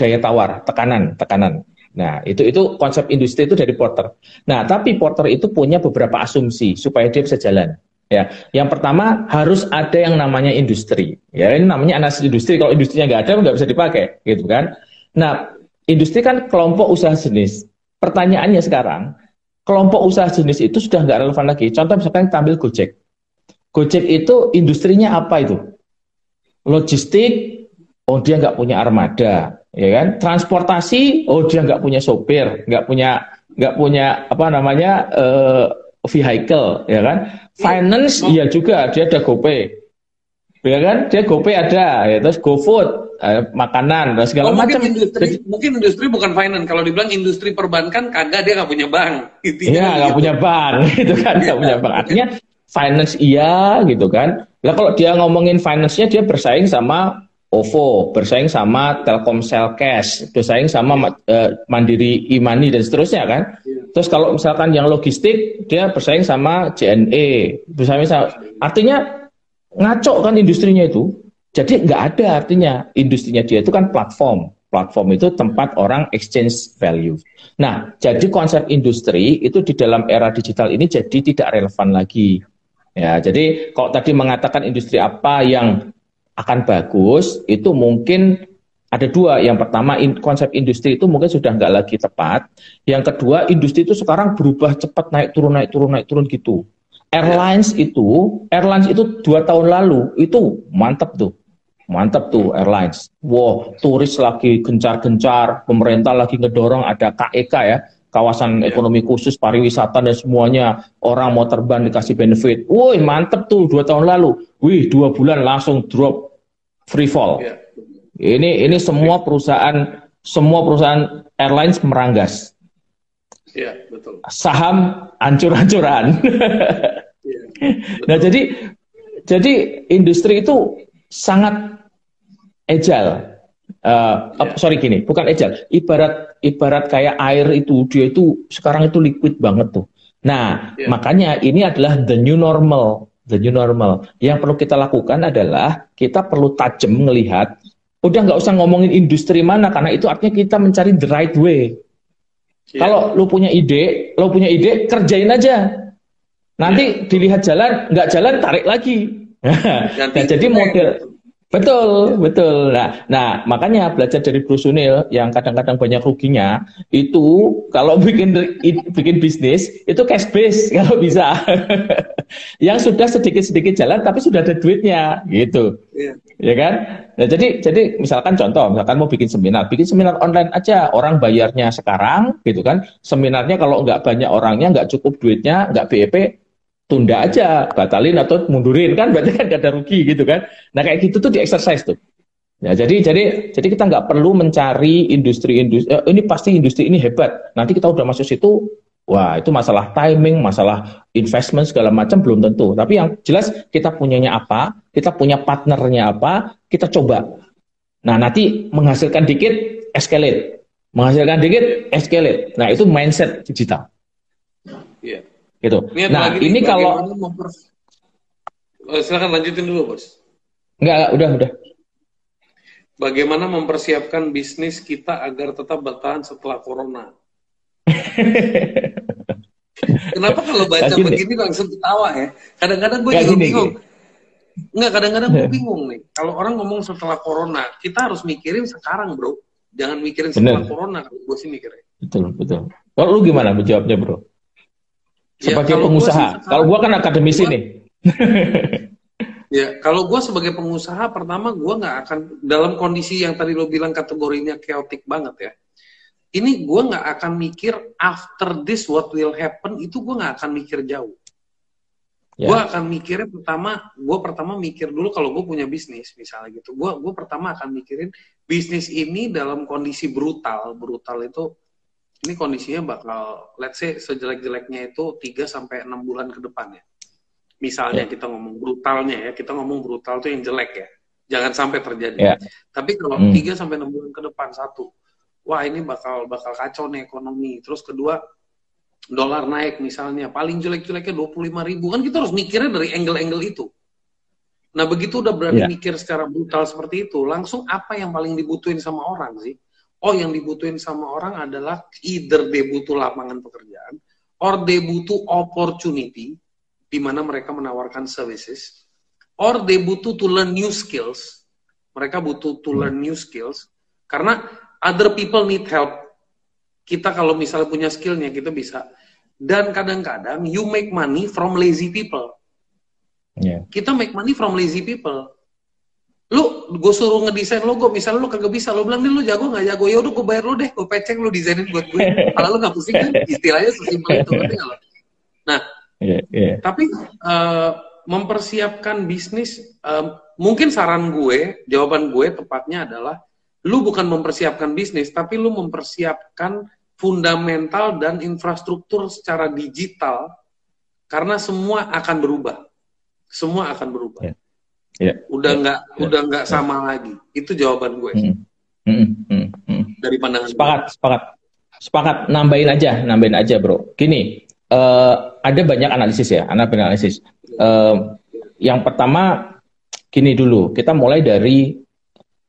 daya tawar, tekanan, tekanan. Nah, itu itu konsep industri itu dari Porter. Nah, tapi Porter itu punya beberapa asumsi supaya dia bisa jalan. Ya, yang pertama harus ada yang namanya industri. Ya, ini namanya analisis industri. Kalau industrinya nggak ada, nggak bisa dipakai, gitu kan? Nah, industri kan kelompok usaha jenis. Pertanyaannya sekarang, kelompok usaha jenis itu sudah nggak relevan lagi. Contoh misalkan kita ambil Gojek. Gojek itu industrinya apa itu? Logistik, oh dia nggak punya armada, ya kan? Transportasi, oh dia nggak punya sopir, nggak punya nggak punya apa namanya uh, vehicle, ya kan? Finance, iya juga dia ada GoPay, ya kan? Dia GoPay ada, ya terus GoFood, eh, makanan dan segala oh, macam. Mungkin industri, mungkin industri bukan finance. Kalau dibilang industri perbankan, kagak dia nggak punya bank. Iya, nggak gitu. punya bank, gitu kan? Nggak punya bank. Artinya finance iya, gitu kan? Lah kalau dia ngomongin finance-nya, dia bersaing sama OVO, bersaing sama Telkomsel Cash, bersaing sama uh, Mandiri Imani dan seterusnya kan. Ya. Terus kalau misalkan yang logistik, dia bersaing sama JNE, bersaing sama. Artinya ngaco kan industrinya itu. Jadi nggak ada artinya industrinya dia itu kan platform. Platform itu tempat orang exchange value. Nah, jadi konsep industri itu di dalam era digital ini jadi tidak relevan lagi. Ya, jadi kalau tadi mengatakan industri apa yang akan bagus itu mungkin ada dua. Yang pertama in, konsep industri itu mungkin sudah nggak lagi tepat. Yang kedua industri itu sekarang berubah cepat naik turun naik turun naik turun gitu. Airlines itu airlines itu dua tahun lalu itu mantap tuh. Mantap tuh airlines. Wow, turis lagi gencar-gencar, pemerintah lagi ngedorong ada KEK e ya, kawasan yeah. ekonomi khusus pariwisata dan semuanya orang mau terbang dikasih benefit. Woi mantep tuh dua tahun lalu. Wih dua bulan langsung drop free fall. Yeah. Ini ini semua perusahaan semua perusahaan airlines meranggas. Iya betul. Saham ancur-ancuran. yeah, nah jadi jadi industri itu sangat agile uh, yeah. sorry gini, bukan agile. Ibarat ibarat kayak air itu dia itu sekarang itu liquid banget tuh. Nah, yeah. makanya ini adalah the new normal, the new normal. Yang perlu kita lakukan adalah kita perlu tajam melihat. Udah nggak usah ngomongin industri mana karena itu artinya kita mencari the right way. Yeah. Kalau lu punya ide, lu punya ide kerjain aja. Nanti yeah. dilihat jalan, nggak jalan tarik lagi. nah, jadi model Betul, betul. Nah, nah makanya belajar dari Bro Sunil yang kadang-kadang banyak ruginya itu kalau bikin bikin bisnis itu cash base kalau bisa. yang sudah sedikit-sedikit jalan tapi sudah ada duitnya gitu. Yeah. Ya kan? Nah, jadi jadi misalkan contoh, misalkan mau bikin seminar, bikin seminar online aja, orang bayarnya sekarang gitu kan. Seminarnya kalau nggak banyak orangnya, nggak cukup duitnya, nggak BEP, tunda aja, batalin atau mundurin kan berarti kan gak ada rugi gitu kan. Nah kayak gitu tuh di exercise tuh. Ya, jadi jadi jadi kita nggak perlu mencari industri-industri eh, ini pasti industri ini hebat. Nanti kita udah masuk situ, wah itu masalah timing, masalah investment segala macam belum tentu. Tapi yang jelas kita punyanya apa, kita punya partnernya apa, kita coba. Nah nanti menghasilkan dikit, escalate, menghasilkan dikit, escalate. Nah itu mindset digital. Iya. Gitu. Niat nah, ini kalau oh, silakan lanjutin dulu, Bos. Enggak, udah, udah. Bagaimana mempersiapkan bisnis kita agar tetap bertahan setelah corona? Kenapa kalau baca gini. begini langsung ketawa ya? Kadang-kadang gue juga bingung. Enggak, kadang-kadang gue bingung nih. Kalau orang ngomong setelah corona, kita harus mikirin sekarang, bro. Jangan mikirin setelah Bener. corona. Gue sih mikirnya. Betul, betul. Kalau lu gimana menjawabnya, bro? Ya, sebagai ya, pengusaha. Gua kalau gue kan akademisi gua, nih. ya, kalau gue sebagai pengusaha, pertama gue nggak akan dalam kondisi yang tadi lo bilang kategorinya chaotic banget ya. Ini gue nggak akan mikir after this what will happen itu gue nggak akan mikir jauh. Yeah. Gue akan mikirnya pertama, gue pertama mikir dulu kalau gue punya bisnis misalnya gitu. Gue gue pertama akan mikirin bisnis ini dalam kondisi brutal, brutal itu ini kondisinya bakal let's say sejelek-jeleknya itu 3 sampai 6 bulan ke depan ya. Misalnya yeah. kita ngomong brutalnya ya, kita ngomong brutal itu yang jelek ya. Jangan sampai terjadi. Yeah. Tapi kalau mm. 3 sampai 6 bulan ke depan satu, wah ini bakal bakal kacau nih ekonomi. Terus kedua, dolar naik misalnya, paling jelek-jeleknya 25 ribu. Kan kita harus mikirnya dari angle-angle itu. Nah begitu udah berani yeah. mikir secara brutal seperti itu, langsung apa yang paling dibutuhin sama orang sih? Oh yang dibutuhin sama orang adalah either dia butuh lapangan pekerjaan or dia butuh opportunity di mana mereka menawarkan services or they butuh to learn new skills. Mereka butuh to learn new skills karena other people need help. Kita kalau misalnya punya skillnya kita bisa. Dan kadang-kadang you make money from lazy people. Yeah. kita make money from lazy people lu gue suruh ngedesain logo misalnya lu kagak bisa lu bilang nih lu jago nggak? Jago. Ya udah gue bayar lu deh gue peceng lu desainin buat gue kalau lu nggak pusing kan istilahnya sesimpel itu ngerti nggak nah yeah, yeah. tapi uh, mempersiapkan bisnis uh, mungkin saran gue jawaban gue tepatnya adalah lu bukan mempersiapkan bisnis tapi lu mempersiapkan fundamental dan infrastruktur secara digital karena semua akan berubah. Semua akan berubah. Yeah Ya. Udah nggak ya. udah nggak ya. sama lagi. Itu jawaban gue. Hmm. Hmm. Hmm. Dari pandangan sepakat, gue. sepakat, sepakat. Nambahin aja, nambahin aja, bro. Gini, uh, ada banyak analisis ya, analisis. Uh, yang pertama, gini dulu, kita mulai dari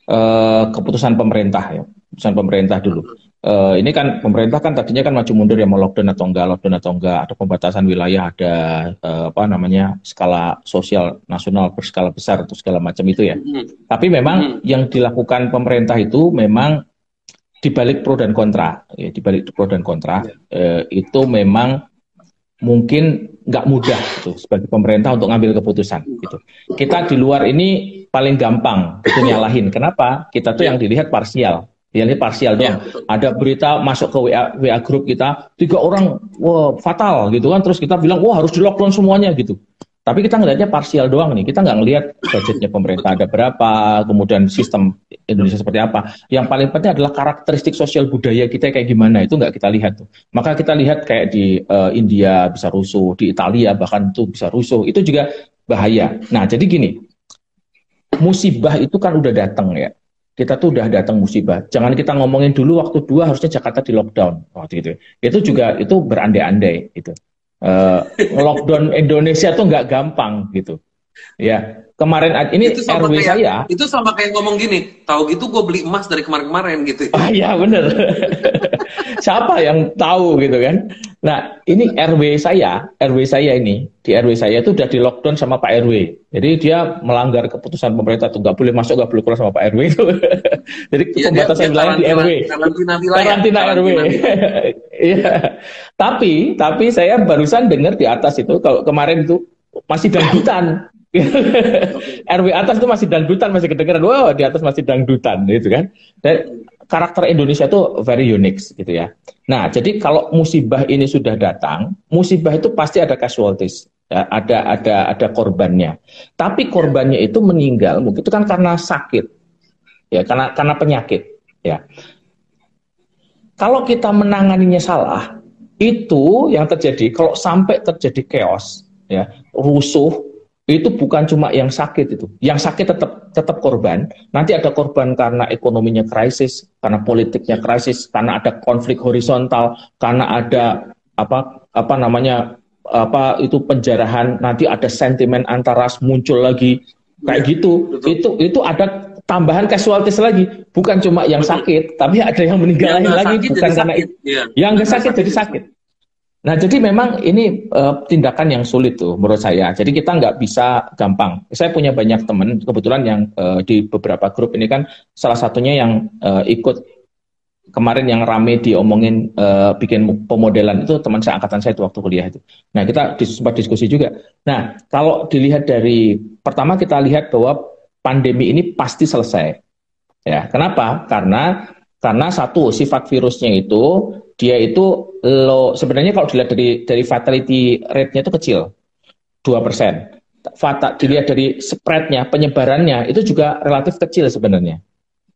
uh, keputusan pemerintah ya. Keputusan pemerintah dulu. Uh, ini kan pemerintah kan tadinya kan maju mundur ya mau lockdown atau enggak, lockdown atau enggak, ada pembatasan wilayah, ada uh, apa namanya skala sosial nasional berskala besar atau segala macam itu ya. Mm. Tapi memang mm. yang dilakukan pemerintah itu memang dibalik pro dan kontra, ya, dibalik pro dan kontra yeah. uh, itu memang mungkin nggak mudah gitu, sebagai pemerintah untuk ngambil keputusan gitu. Kita di luar ini paling gampang itu nyalahin. Kenapa? Kita tuh yang dilihat parsial. Ya, ini parsial doang. Ya, Ada berita masuk ke WA, WA grup kita, tiga orang, wah fatal gitu kan. Terus kita bilang, wah harus di lockdown semuanya gitu. Tapi kita ngelihatnya parsial doang nih. Kita nggak ngelihat budgetnya pemerintah ada berapa, kemudian sistem Indonesia seperti apa. Yang paling penting adalah karakteristik sosial budaya kita kayak gimana. Itu nggak kita lihat tuh. Maka kita lihat kayak di uh, India bisa rusuh, di Italia bahkan tuh bisa rusuh. Itu juga bahaya. Nah, jadi gini, musibah itu kan udah datang ya kita tuh udah datang musibah. Jangan kita ngomongin dulu waktu dua harusnya Jakarta di lockdown waktu itu. Itu juga itu berandai-andai itu. Uh, lockdown Indonesia tuh nggak gampang gitu. Ya kemarin ini itu RW kayak, saya. Itu sama kayak ngomong gini, tahu gitu gue beli emas dari kemarin-kemarin gitu. Ah iya bener. Siapa yang tahu gitu kan? Nah ini RW saya, RW saya ini di RW saya itu udah di lockdown sama Pak RW. Jadi dia melanggar keputusan pemerintah tuh nggak boleh masuk, nggak boleh keluar sama Pak RW itu. Jadi ya, pembatasan wilayah di RW. Karantina wilayah. Karantina, RW. Iya. tapi tapi saya barusan dengar di atas itu kalau kemarin itu masih dangdutan. RW atas itu masih dangdutan, masih kedengeran. Wow, di atas masih dangdutan gitu kan. Dan karakter Indonesia itu very unique gitu ya. Nah, jadi kalau musibah ini sudah datang, musibah itu pasti ada casualties, ya, ada ada ada korbannya. Tapi korbannya itu meninggal mungkin itu kan karena sakit, ya karena karena penyakit, ya. Kalau kita menanganinya salah, itu yang terjadi kalau sampai terjadi chaos, ya rusuh, itu bukan cuma yang sakit itu. Yang sakit tetap tetap korban. Nanti ada korban karena ekonominya krisis, karena politiknya krisis, karena ada konflik horizontal, karena ada apa apa namanya apa itu penjarahan, nanti ada sentimen antaras muncul lagi kayak ya, gitu. Betul. Itu itu ada tambahan casualties lagi, bukan cuma yang sakit, tapi ada yang meninggal yang lagi bukan karena itu. Ya. Yang nggak sakit jadi sakit. Nah, jadi memang ini uh, tindakan yang sulit tuh menurut saya. Jadi kita nggak bisa gampang. Saya punya banyak teman kebetulan yang uh, di beberapa grup ini kan salah satunya yang uh, ikut kemarin yang rame diomongin uh, bikin pemodelan itu teman saya angkatan saya itu waktu kuliah itu. Nah, kita sempat diskusi juga. Nah, kalau dilihat dari pertama kita lihat bahwa pandemi ini pasti selesai. Ya, kenapa? Karena karena satu sifat virusnya itu dia itu lo sebenarnya kalau dilihat dari dari fatality rate-nya itu kecil. 2%. Fata, dilihat dari spread-nya, penyebarannya itu juga relatif kecil sebenarnya.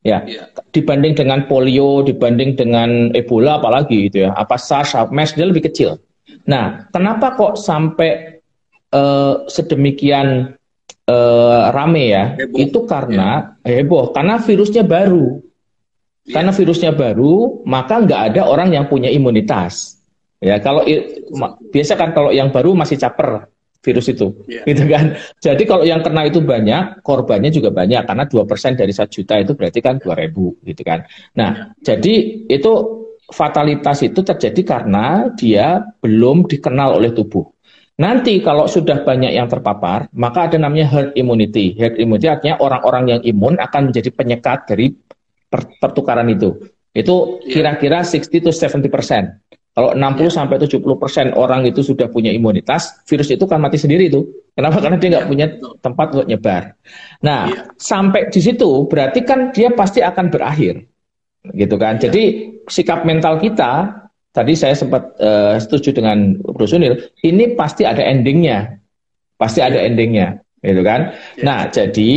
Ya, yeah. dibanding dengan polio, dibanding dengan Ebola apalagi gitu ya. Apa SARS, MERS dia lebih kecil. Nah, kenapa kok sampai uh, sedemikian uh, rame ya? Heboh. Itu karena yeah. heboh, karena virusnya baru. Iya. Karena virusnya baru, maka nggak ada orang yang punya imunitas. Ya, kalau biasa kan kalau yang baru masih caper virus itu, yeah. gitu kan. Jadi kalau yang kena itu banyak, korbannya juga banyak karena dua persen dari satu juta itu berarti kan dua ribu, gitu kan. Nah, yeah. jadi itu fatalitas itu terjadi karena dia belum dikenal oleh tubuh. Nanti kalau sudah banyak yang terpapar, maka ada namanya herd immunity. Herd immunity artinya orang-orang yang imun akan menjadi penyekat dari pertukaran itu. Itu iya. kira-kira 60 to 70 persen. Kalau 60 yeah. sampai 70 persen orang itu sudah punya imunitas, virus itu kan mati sendiri itu. Kenapa? Karena dia nggak yeah. punya tempat untuk nyebar. Nah, yeah. sampai di situ berarti kan dia pasti akan berakhir, gitu kan. Yeah. Jadi sikap mental kita tadi saya sempat uh, setuju dengan Bro Sunil, ini pasti ada endingnya, pasti ada iya. endingnya, gitu kan. Nah, jadi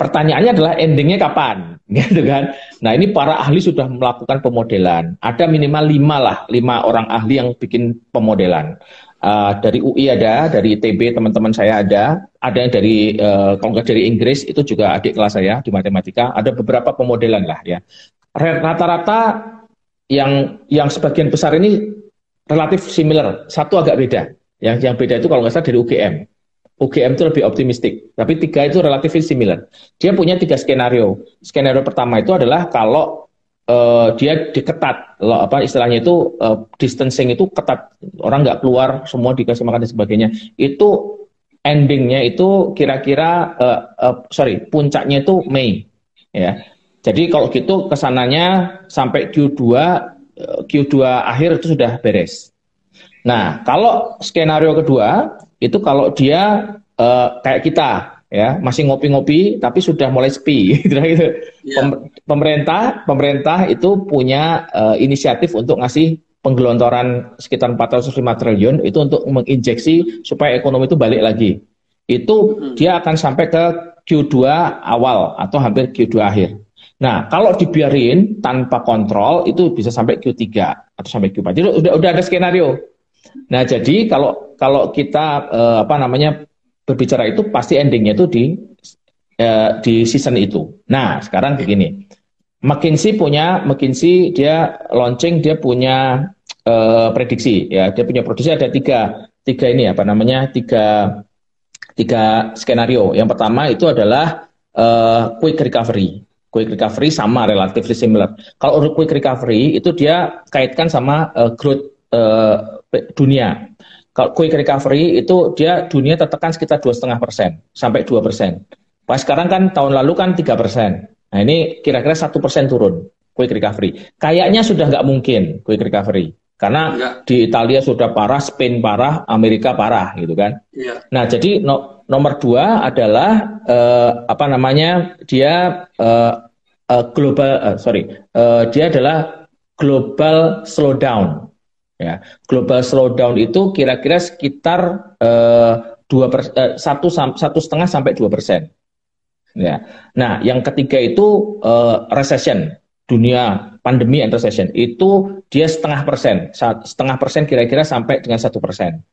pertanyaannya adalah endingnya kapan? gitu kan. Nah ini para ahli sudah melakukan pemodelan. Ada minimal lima lah, lima orang ahli yang bikin pemodelan. Uh, dari UI ada, dari ITB teman-teman saya ada, ada yang dari uh, kalau dari Inggris itu juga adik kelas saya di matematika. Ada beberapa pemodelan lah ya. Rata-rata yang yang sebagian besar ini relatif similar, satu agak beda. Yang yang beda itu kalau nggak salah dari UGM. UGM itu lebih optimistik, tapi tiga itu relatif similar. Dia punya tiga skenario. Skenario pertama itu adalah kalau uh, dia diketat. Apa istilahnya itu uh, distancing itu ketat. Orang nggak keluar semua dikasih makan dan sebagainya. Itu endingnya itu kira-kira uh, uh, sorry puncaknya itu Mei. Ya. Jadi kalau gitu ke sananya sampai Q2 Q2 akhir itu sudah beres. Nah kalau skenario kedua itu kalau dia uh, kayak kita ya masih ngopi-ngopi tapi sudah mulai sepi gitu yeah. pemerintah pemerintah itu punya uh, inisiatif untuk ngasih penggelontoran sekitar 405 triliun itu untuk menginjeksi supaya ekonomi itu balik lagi. Itu hmm. dia akan sampai ke Q2 awal atau hampir Q2 akhir. Nah kalau dibiarin tanpa kontrol itu bisa sampai Q3 atau sampai Q4 jadi udah udah ada skenario. Nah jadi kalau kalau kita uh, apa namanya berbicara itu pasti endingnya itu di uh, di season itu. Nah sekarang begini, McKinsey punya McKinsey dia launching dia punya uh, prediksi ya dia punya prediksi ada tiga tiga ini apa namanya tiga tiga skenario. Yang pertama itu adalah uh, quick recovery. Quick recovery sama relatively similar. Kalau quick recovery itu dia kaitkan sama uh, growth uh, dunia. Kalau quick recovery itu dia dunia tertekan sekitar dua setengah persen sampai dua persen. Pas sekarang kan tahun lalu kan tiga persen. Nah ini kira-kira satu persen turun quick recovery. Kayaknya sudah nggak mungkin quick recovery karena Enggak. di Italia sudah parah, Spain parah, Amerika parah gitu kan. Ya. Nah jadi no, nomor dua adalah uh, apa namanya dia uh, uh, global uh, sorry uh, dia adalah global slowdown Ya, global slowdown itu kira-kira sekitar eh, dua uh, satu satu setengah sampai dua persen. Ya, nah yang ketiga itu uh, recession dunia pandemi and recession itu dia setengah persen, setengah persen kira-kira sampai dengan satu persen.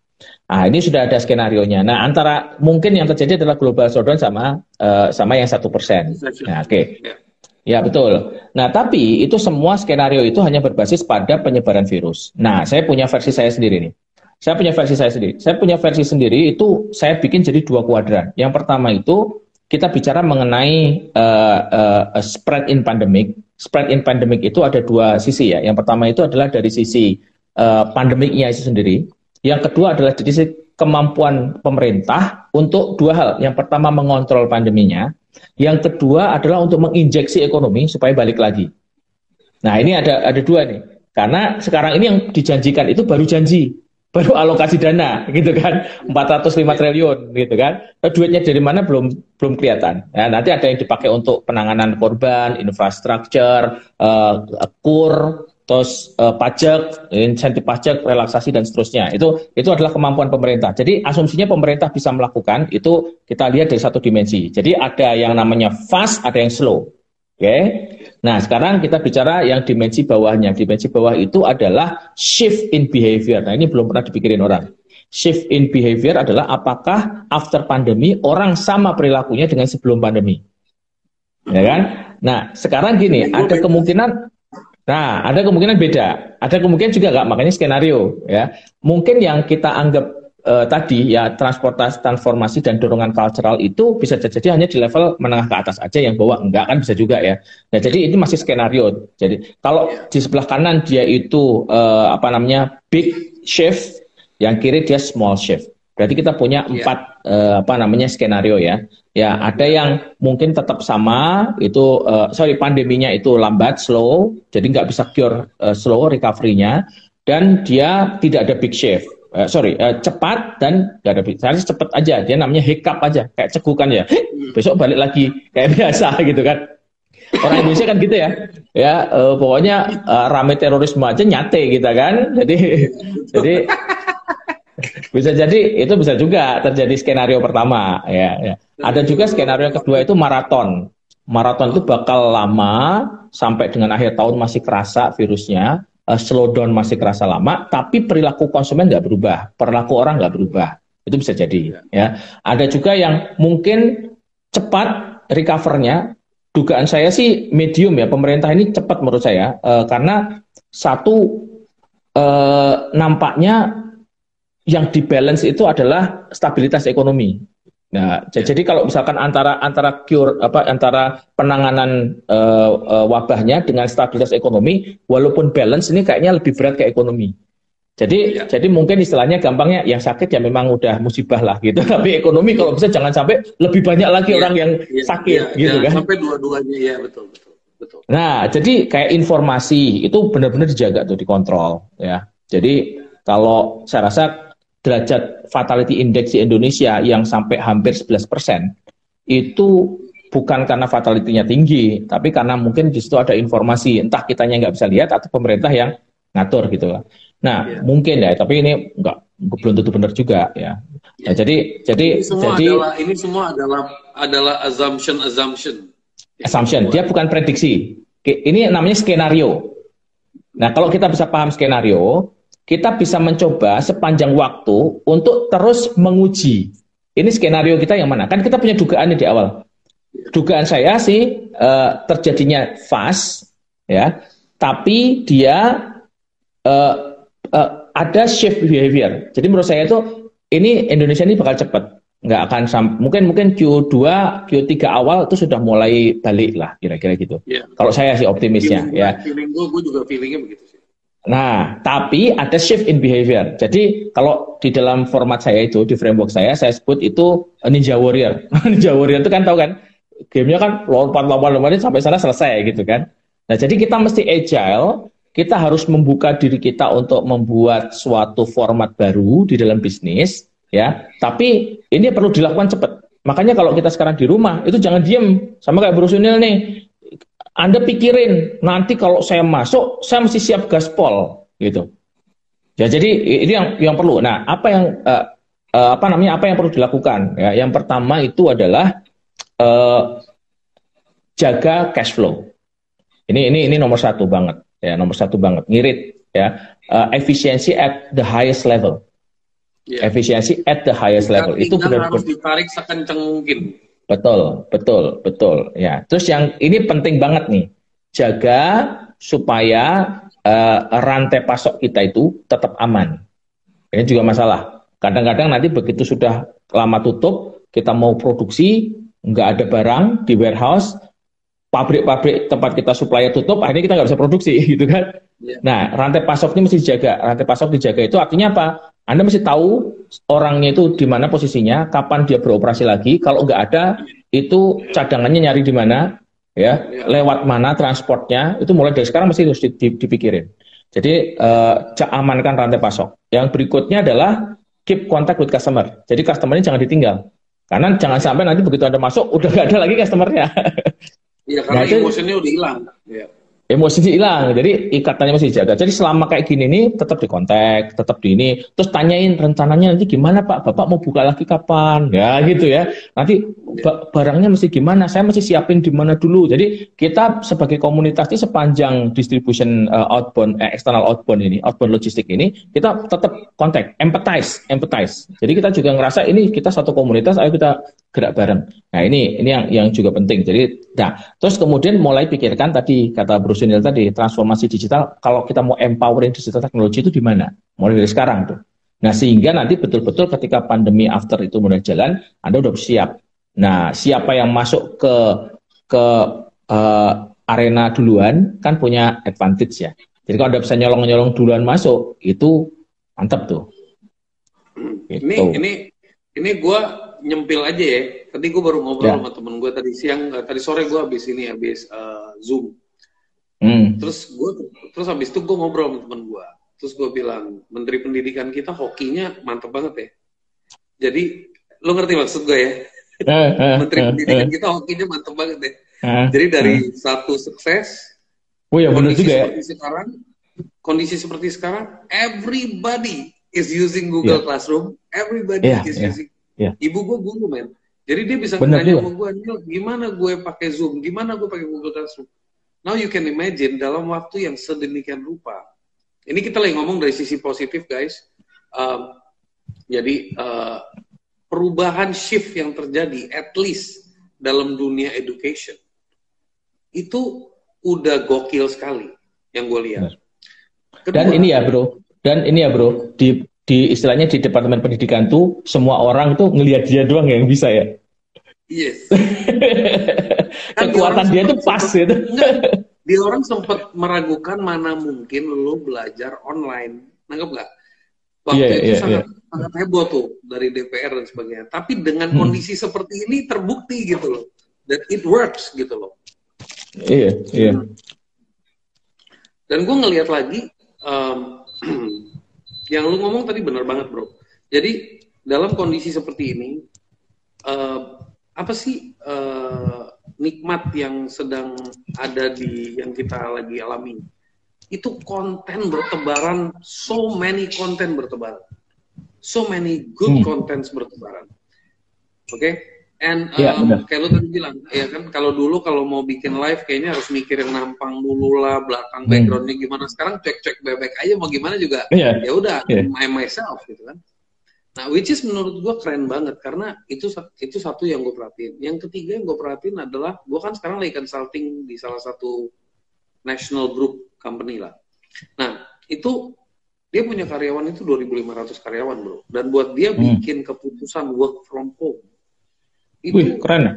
Nah, ini sudah ada skenario nya. Nah, antara mungkin yang terjadi adalah global slowdown sama uh, sama yang satu persen. Nah, oke. Okay. Ya. Betul. Nah tapi itu semua skenario itu hanya berbasis pada penyebaran virus. Nah saya punya versi saya sendiri nih. Saya punya versi saya sendiri. Saya punya versi sendiri itu saya bikin jadi dua kuadran. Yang pertama itu kita bicara mengenai uh, uh, spread in pandemic. Spread in pandemic itu ada dua sisi ya. Yang pertama itu adalah dari sisi uh, pandemiknya itu sendiri. Yang kedua adalah dari sisi kemampuan pemerintah untuk dua hal. Yang pertama mengontrol pandeminya. Yang kedua adalah untuk menginjeksi ekonomi supaya balik lagi. Nah ini ada ada dua nih. Karena sekarang ini yang dijanjikan itu baru janji, baru alokasi dana, gitu kan, 405 triliun, gitu kan. Nah, duitnya dari mana belum belum kelihatan. Nah, nanti ada yang dipakai untuk penanganan korban, infrastruktur, uh, kur, terus uh, pajak, insentif pajak, relaksasi dan seterusnya. Itu itu adalah kemampuan pemerintah. Jadi asumsinya pemerintah bisa melakukan itu kita lihat dari satu dimensi. Jadi ada yang namanya fast, ada yang slow. Oke. Okay? Nah, sekarang kita bicara yang dimensi bawahnya. Dimensi bawah itu adalah shift in behavior. Nah, ini belum pernah dipikirin orang. Shift in behavior adalah apakah after pandemi orang sama perilakunya dengan sebelum pandemi. Ya kan? Nah, sekarang gini, ada kemungkinan Nah, ada kemungkinan beda, ada kemungkinan juga nggak, makanya skenario ya. Mungkin yang kita anggap uh, tadi ya transportasi, transformasi dan dorongan cultural itu bisa jadi hanya di level menengah ke atas aja, yang bawah enggak kan bisa juga ya. Nah, jadi ini masih skenario. Jadi kalau di sebelah kanan dia itu uh, apa namanya big shift, yang kiri dia small shift. Berarti kita punya iya. empat yeah. uh, apa namanya skenario ya. Ya ada yang mungkin tetap sama itu uh, sorry pandeminya itu lambat slow jadi nggak bisa cure uh, slow recovery-nya dan dia tidak ada big shift. Uh, sorry uh, cepat dan nggak ada big. Saya cepat aja dia namanya hiccup aja kayak cegukan ya. Hmm. Besok balik lagi kayak biasa gitu kan. Orang Indonesia kan gitu ya, ya uh, pokoknya uh, rame terorisme aja nyate gitu kan, jadi jadi bisa jadi itu bisa juga terjadi skenario pertama ya, ya. Ada juga skenario yang kedua itu maraton. Maraton itu bakal lama sampai dengan akhir tahun masih kerasa virusnya, uh, slowdown masih kerasa lama, tapi perilaku konsumen nggak berubah, perilaku orang nggak berubah. Itu bisa jadi ya. Ada juga yang mungkin cepat recovernya. Dugaan saya sih medium ya. Pemerintah ini cepat menurut saya uh, karena satu uh, nampaknya yang di balance itu adalah stabilitas ekonomi. Nah, ya. jadi kalau misalkan antara antara cure apa antara penanganan uh, uh, wabahnya dengan stabilitas ekonomi, walaupun balance ini kayaknya lebih berat ke ekonomi. Jadi ya. jadi mungkin istilahnya gampangnya yang sakit ya memang udah musibah lah gitu. Tapi ekonomi kalau bisa jangan sampai lebih banyak lagi ya, orang yang ya, sakit ya, gitu kan. Sampai dua-duanya ya betul betul betul. Nah, jadi kayak informasi itu benar-benar dijaga tuh dikontrol ya. Jadi kalau saya rasa derajat fatality index di Indonesia yang sampai hampir 11 persen itu bukan karena fatality-nya tinggi, tapi karena mungkin di situ ada informasi, entah kitanya nggak bisa lihat atau pemerintah yang ngatur gitu lah. Nah, yeah. mungkin ya, tapi ini nggak belum tentu benar juga ya. Nah, jadi jadi ini semua jadi adalah, ini semua adalah adalah assumption assumption. Assumption, dia bukan prediksi. Ini namanya skenario. Nah, kalau kita bisa paham skenario, kita bisa mencoba sepanjang waktu untuk terus menguji. Ini skenario kita yang mana? Kan kita punya dugaan di awal. Dugaan saya sih uh, terjadinya fast, ya, tapi dia uh, uh, ada shift behavior. Jadi menurut saya itu ini Indonesia ini bakal cepat, nggak akan sam mungkin mungkin Q2, Q3 awal itu sudah mulai balik lah kira-kira gitu. Yeah. Kalau saya sih optimisnya, feeling, ya. Feeling gue, gue juga feelingnya begitu. Nah, tapi ada shift in behavior. Jadi kalau di dalam format saya itu, di framework saya, saya sebut itu Ninja Warrior. Ninja Warrior itu kan tahu kan, gamenya kan lompat-lompat-lompat sampai sana selesai gitu kan. Nah, jadi kita mesti agile, kita harus membuka diri kita untuk membuat suatu format baru di dalam bisnis, ya. Tapi ini perlu dilakukan cepat. Makanya kalau kita sekarang di rumah, itu jangan diem. Sama kayak Bro Sunil nih, anda pikirin nanti kalau saya masuk, saya mesti siap gaspol gitu. Ya jadi ini yang yang perlu. Nah, apa yang uh, uh, apa namanya apa yang perlu dilakukan? Ya, yang pertama itu adalah uh, jaga cash flow. Ini ini ini nomor satu banget ya nomor satu banget ngirit ya uh, efisiensi at the highest level. Yeah. Efisiensi at the highest level itu benar-benar harus ditarik sekencang mungkin. Betul, betul, betul. Ya. Terus yang ini penting banget nih, jaga supaya uh, rantai pasok kita itu tetap aman. Ini juga masalah. Kadang-kadang nanti begitu sudah lama tutup, kita mau produksi, nggak ada barang di warehouse, pabrik-pabrik tempat kita supply tutup, akhirnya kita nggak bisa produksi, gitu kan? Ya. Nah, rantai pasoknya mesti dijaga. Rantai pasok dijaga itu artinya apa? Anda mesti tahu orangnya itu di mana posisinya, kapan dia beroperasi lagi. Kalau nggak ada, itu cadangannya nyari di mana, ya, lewat mana transportnya. Itu mulai dari sekarang mesti harus dipikirin. Jadi uh, amankan rantai pasok. Yang berikutnya adalah keep contact with customer. Jadi customernya jangan ditinggal. Karena jangan sampai nanti begitu Anda masuk, udah nggak ada lagi customernya. Iya, karena nah, emosinya udah hilang. Ya emosi hilang. Jadi ikatannya masih dijaga. Jadi selama kayak gini nih tetap di kontak tetap di ini. Terus tanyain rencananya nanti gimana pak? Bapak mau buka lagi kapan? Ya gitu ya. Nanti barangnya mesti gimana? Saya mesti siapin di mana dulu. Jadi kita sebagai komunitas ini sepanjang distribution uh, outbound eh, external outbound ini outbound logistik ini kita tetap kontak empathize empathize. Jadi kita juga ngerasa ini kita satu komunitas ayo kita gerak bareng nah ini ini yang yang juga penting jadi nah terus kemudian mulai pikirkan tadi kata Bruce Sunil tadi, transformasi digital, kalau kita mau empowering digital teknologi itu di mana? Mulai dari sekarang tuh. Nah, sehingga nanti betul-betul ketika pandemi after itu mulai jalan, Anda udah siap. Nah, siapa yang masuk ke ke uh, arena duluan kan punya advantage ya. Jadi kalau Anda bisa nyolong-nyolong duluan masuk, itu mantap tuh. Gitu. Ini ini ini gue nyempil aja ya. Tadi gue baru ngobrol ya. sama temen gue tadi siang, eh, tadi sore gue habis ini habis uh, zoom Hmm. Terus gue terus habis itu gue ngobrol sama temen gue. Terus gue bilang, Menteri Pendidikan kita hokinya mantep banget ya. Jadi, lo ngerti maksud gue ya? Eh, Menteri Pendidikan kita hokinya mantep banget ya. Jadi dari satu sukses, oh ya benar juga ya. Sekarang, kondisi seperti sekarang, everybody is using Google yeah. Classroom, everybody yeah, is yeah, using. Yeah. Ibu gue guru men, jadi dia bisa nanya sama gue, gimana gue pakai Zoom, gimana gue pakai Google Classroom Now you can imagine dalam waktu yang sedemikian rupa. Ini kita lagi ngomong dari sisi positif, guys. Um, jadi uh, perubahan shift yang terjadi, at least dalam dunia education, itu udah gokil sekali yang gue lihat. Kedua, dan ini ya bro, dan ini ya bro, di di istilahnya di departemen pendidikan tuh semua orang tuh ngelihat dia doang yang bisa ya. Yes. Kekuatan dia tuh pas gitu. dia orang sempat meragukan mana mungkin lo belajar online. Nanggap nggak? Waktu yeah, itu yeah, sangat, yeah. sangat heboh tuh dari DPR dan sebagainya. Tapi dengan hmm. kondisi seperti ini terbukti gitu loh. That it works gitu loh. Iya, yeah, iya. Yeah. Dan gue ngelihat lagi, um, yang lu ngomong tadi benar banget bro. Jadi dalam kondisi seperti ini, uh, apa sih uh, nikmat yang sedang ada di yang kita lagi alami? Itu konten bertebaran, so many konten bertebaran, so many good hmm. contents bertebaran. Oke, okay? And um, ya, kayak lu tadi bilang, ya kan kalau dulu kalau mau bikin live kayaknya harus mikir yang nampang dulu lah, belakang hmm. backgroundnya gimana. Sekarang cek-cek bebek aja mau gimana juga. Yeah. Ya udah, yeah. my myself gitu kan. Nah, which is menurut gua keren banget karena itu itu satu yang gue perhatiin. Yang ketiga yang gue perhatiin adalah gua kan sekarang lagi consulting di salah satu national group company lah. Nah, itu dia punya karyawan itu 2.500 karyawan bro. Dan buat dia hmm. bikin keputusan work from home itu Wih, keren ya?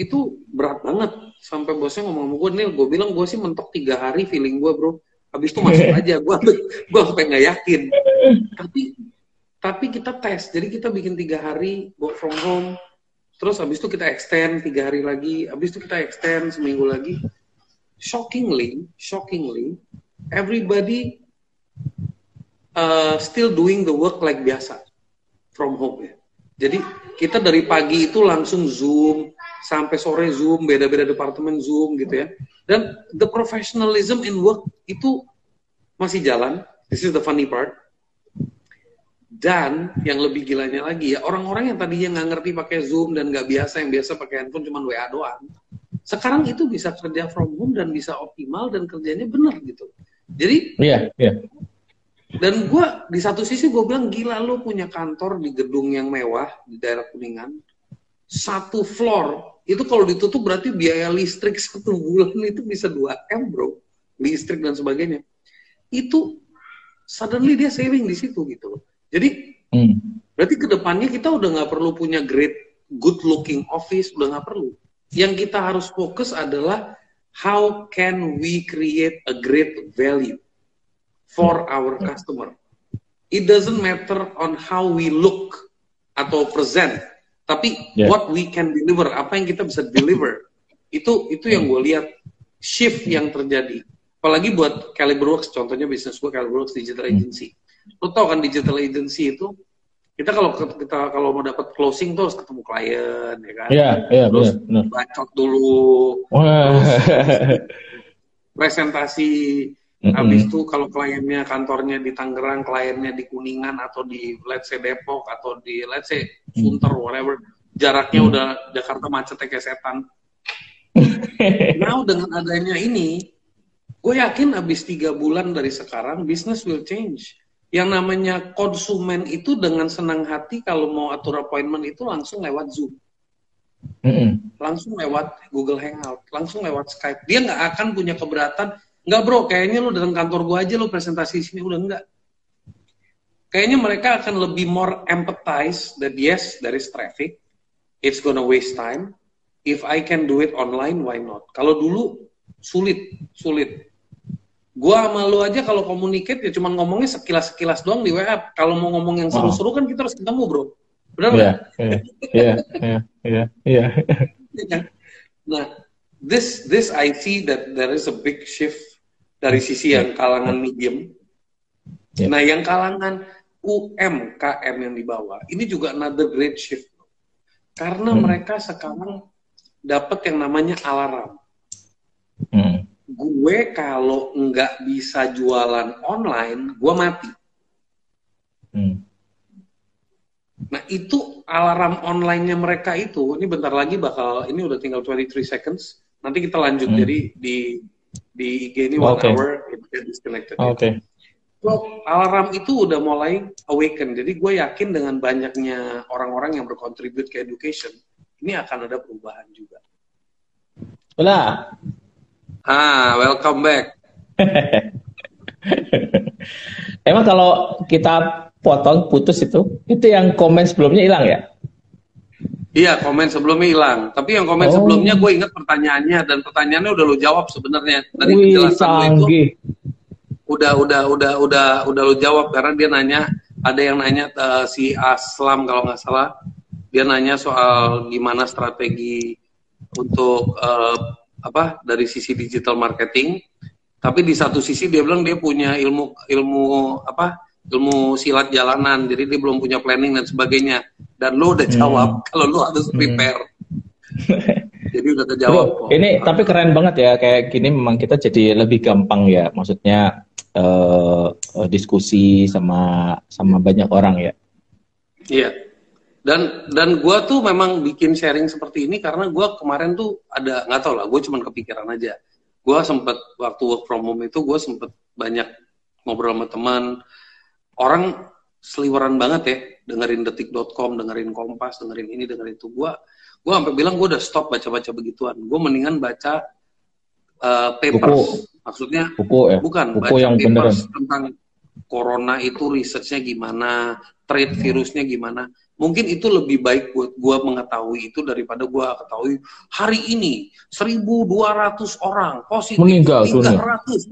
itu berat banget. Sampai bosnya ngomong sama gue nih gue bilang gue sih mentok tiga hari feeling gue bro. Habis itu masuk aja. Gue gue sampai nggak yakin. Tapi tapi kita tes. Jadi kita bikin tiga hari work from home. Terus habis itu kita extend tiga hari lagi. Habis itu kita extend seminggu lagi. Shockingly shockingly everybody uh, still doing the work like biasa from home ya jadi kita dari pagi itu langsung Zoom, sampai sore Zoom, beda-beda departemen Zoom gitu ya. Dan the professionalism in work itu masih jalan. This is the funny part. Dan yang lebih gilanya lagi ya, orang-orang yang tadinya nggak ngerti pakai Zoom dan nggak biasa, yang biasa pakai handphone cuma WA doang. Sekarang itu bisa kerja from home dan bisa optimal dan kerjanya benar gitu. Jadi, yeah, yeah dan gue di satu sisi gue bilang gila lu punya kantor di gedung yang mewah di daerah kuningan satu floor itu kalau ditutup berarti biaya listrik satu bulan itu bisa 2 m bro. Listrik dan sebagainya. Itu suddenly dia saving di situ gitu loh. Jadi hmm. berarti ke depannya kita udah nggak perlu punya great good looking office udah nggak perlu. Yang kita harus fokus adalah how can we create a great value for our customer. It doesn't matter on how we look atau present, tapi yeah. what we can deliver, apa yang kita bisa deliver. Itu itu yang gue lihat shift yang terjadi. Apalagi buat Caliberworks, contohnya bisnis gue Caliberworks Digital hmm. Agency. Lo tau kan digital agency itu kita kalau kita kalau mau dapat closing tuh harus ketemu klien ya kan. Iya, iya, terus bener, bacot dulu. Terus presentasi Mm-hmm. Habis itu kalau kliennya kantornya di Tangerang, kliennya di Kuningan atau di let's say Depok atau di let's say Sunter whatever, jaraknya mm-hmm. udah Jakarta macet kayak setan. Now dengan adanya ini, gue yakin habis tiga bulan dari sekarang business will change. Yang namanya konsumen itu dengan senang hati kalau mau atur appointment itu langsung lewat Zoom. Mm-hmm. Langsung lewat Google Hangout, langsung lewat Skype. Dia nggak akan punya keberatan Enggak bro, kayaknya lu datang kantor gua aja lu presentasi di sini udah enggak. Kayaknya mereka akan lebih more empathize that yes, there is traffic, it's gonna waste time. If I can do it online, why not? Kalau dulu sulit, sulit. Gua sama lu aja kalau communicate ya cuma ngomongnya sekilas-sekilas doang di WA. Kalau mau ngomong yang seru-seru kan kita harus ketemu, Bro. Benar nggak? Iya, iya, iya, iya, iya. Nah, this this I see that there is a big shift dari sisi yang kalangan medium. Yeah. Nah, yang kalangan UMKM yang dibawa, ini juga another great shift. Karena hmm. mereka sekarang dapat yang namanya alarm. Hmm. Gue kalau nggak bisa jualan online, gue mati. Hmm. Nah itu alarm online-nya mereka itu, ini bentar lagi bakal, ini udah tinggal 23 seconds. Nanti kita lanjut, hmm. jadi di di IG ini one okay. hour it get disconnected. Oke. Okay. So, alarm itu udah mulai awaken. Jadi gue yakin dengan banyaknya orang-orang yang berkontribut ke education, ini akan ada perubahan juga. Hola. Ah, welcome back. Emang kalau kita potong putus itu, itu yang komen sebelumnya hilang ya? Iya, komen sebelumnya hilang. Tapi yang komen oh. sebelumnya gue ingat pertanyaannya dan pertanyaannya udah lo jawab sebenarnya dari Wih, penjelasan lo itu. Udah, udah, udah, udah, udah lo jawab karena dia nanya ada yang nanya uh, si Aslam kalau nggak salah dia nanya soal gimana strategi untuk uh, apa dari sisi digital marketing. Tapi di satu sisi dia bilang dia punya ilmu ilmu apa ilmu silat jalanan, jadi dia belum punya planning dan sebagainya. Dan lo udah hmm. jawab hmm. kalau lo harus prepare. Hmm. jadi udah terjawab. Bro, ini oh. tapi keren banget ya kayak gini memang kita jadi lebih gampang ya, maksudnya uh, diskusi sama sama banyak orang ya. Iya. Dan dan gue tuh memang bikin sharing seperti ini karena gue kemarin tuh ada nggak tau lah, gue cuman kepikiran aja. Gue sempet waktu work from home itu gue sempet banyak ngobrol sama teman, orang seliweran banget ya dengerin detik.com, dengerin Kompas, dengerin ini, dengerin itu. Gue gue sampai bilang gue udah stop baca-baca begituan. Gue mendingan baca uh, papers. Buku. Maksudnya buku ya? bukan buku baca yang papers beneran. tentang corona itu researchnya gimana, trade hmm. virusnya gimana mungkin itu lebih baik buat gue mengetahui itu daripada gue ketahui hari ini 1.200 orang positif meninggal 300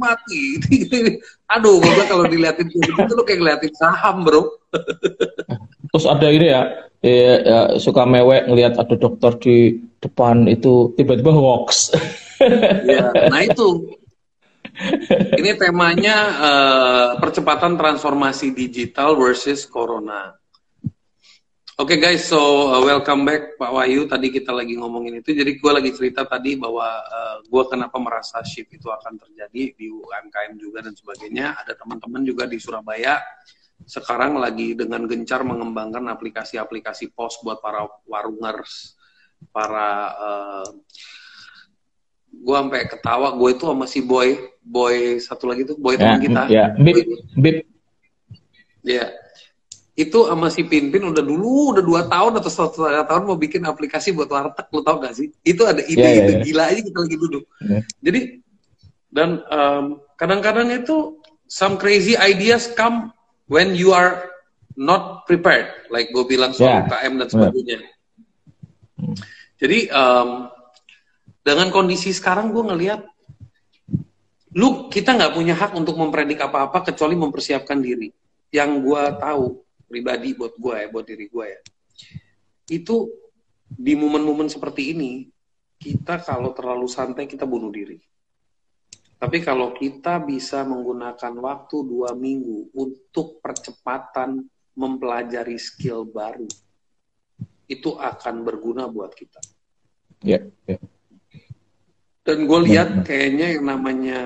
mati. Aduh gue kalau dilihatin itu lo kayak ngeliatin saham bro. Terus ada ini ya, ya, ya suka mewek ngelihat ada dokter di depan itu tiba-tiba hoax. Ya, nah itu. Ini temanya uh, percepatan transformasi digital versus corona Oke okay guys, so uh, welcome back Pak Wahyu. Tadi kita lagi ngomongin itu, jadi gue lagi cerita tadi bahwa uh, gue kenapa merasa shift itu akan terjadi di UMKM juga dan sebagainya. Ada teman-teman juga di Surabaya sekarang lagi dengan gencar mengembangkan aplikasi-aplikasi pos buat para warungers, para uh, gue sampai ketawa gue itu sama si boy, boy satu lagi tuh boy teman ya, kita. Ya, bip, bip. Ya, itu sama si Pinpin udah dulu udah dua tahun atau setengah tahun mau bikin aplikasi buat warteg lo tau gak sih itu ada ide yeah, yeah, yeah. gila aja kita lagi duduk yeah. jadi dan um, kadang-kadang itu some crazy ideas come when you are not prepared like gue bilang soal yeah. UKM dan sebagainya yeah. jadi um, dengan kondisi sekarang gue ngelihat lu kita nggak punya hak untuk mempredik apa-apa kecuali mempersiapkan diri yang gue tahu pribadi buat gue ya, buat diri gue ya. Itu di momen-momen seperti ini, kita kalau terlalu santai kita bunuh diri. Tapi kalau kita bisa menggunakan waktu dua minggu untuk percepatan mempelajari skill baru, itu akan berguna buat kita. Ya. Yeah, yeah. Dan gue lihat ya. kayaknya yang namanya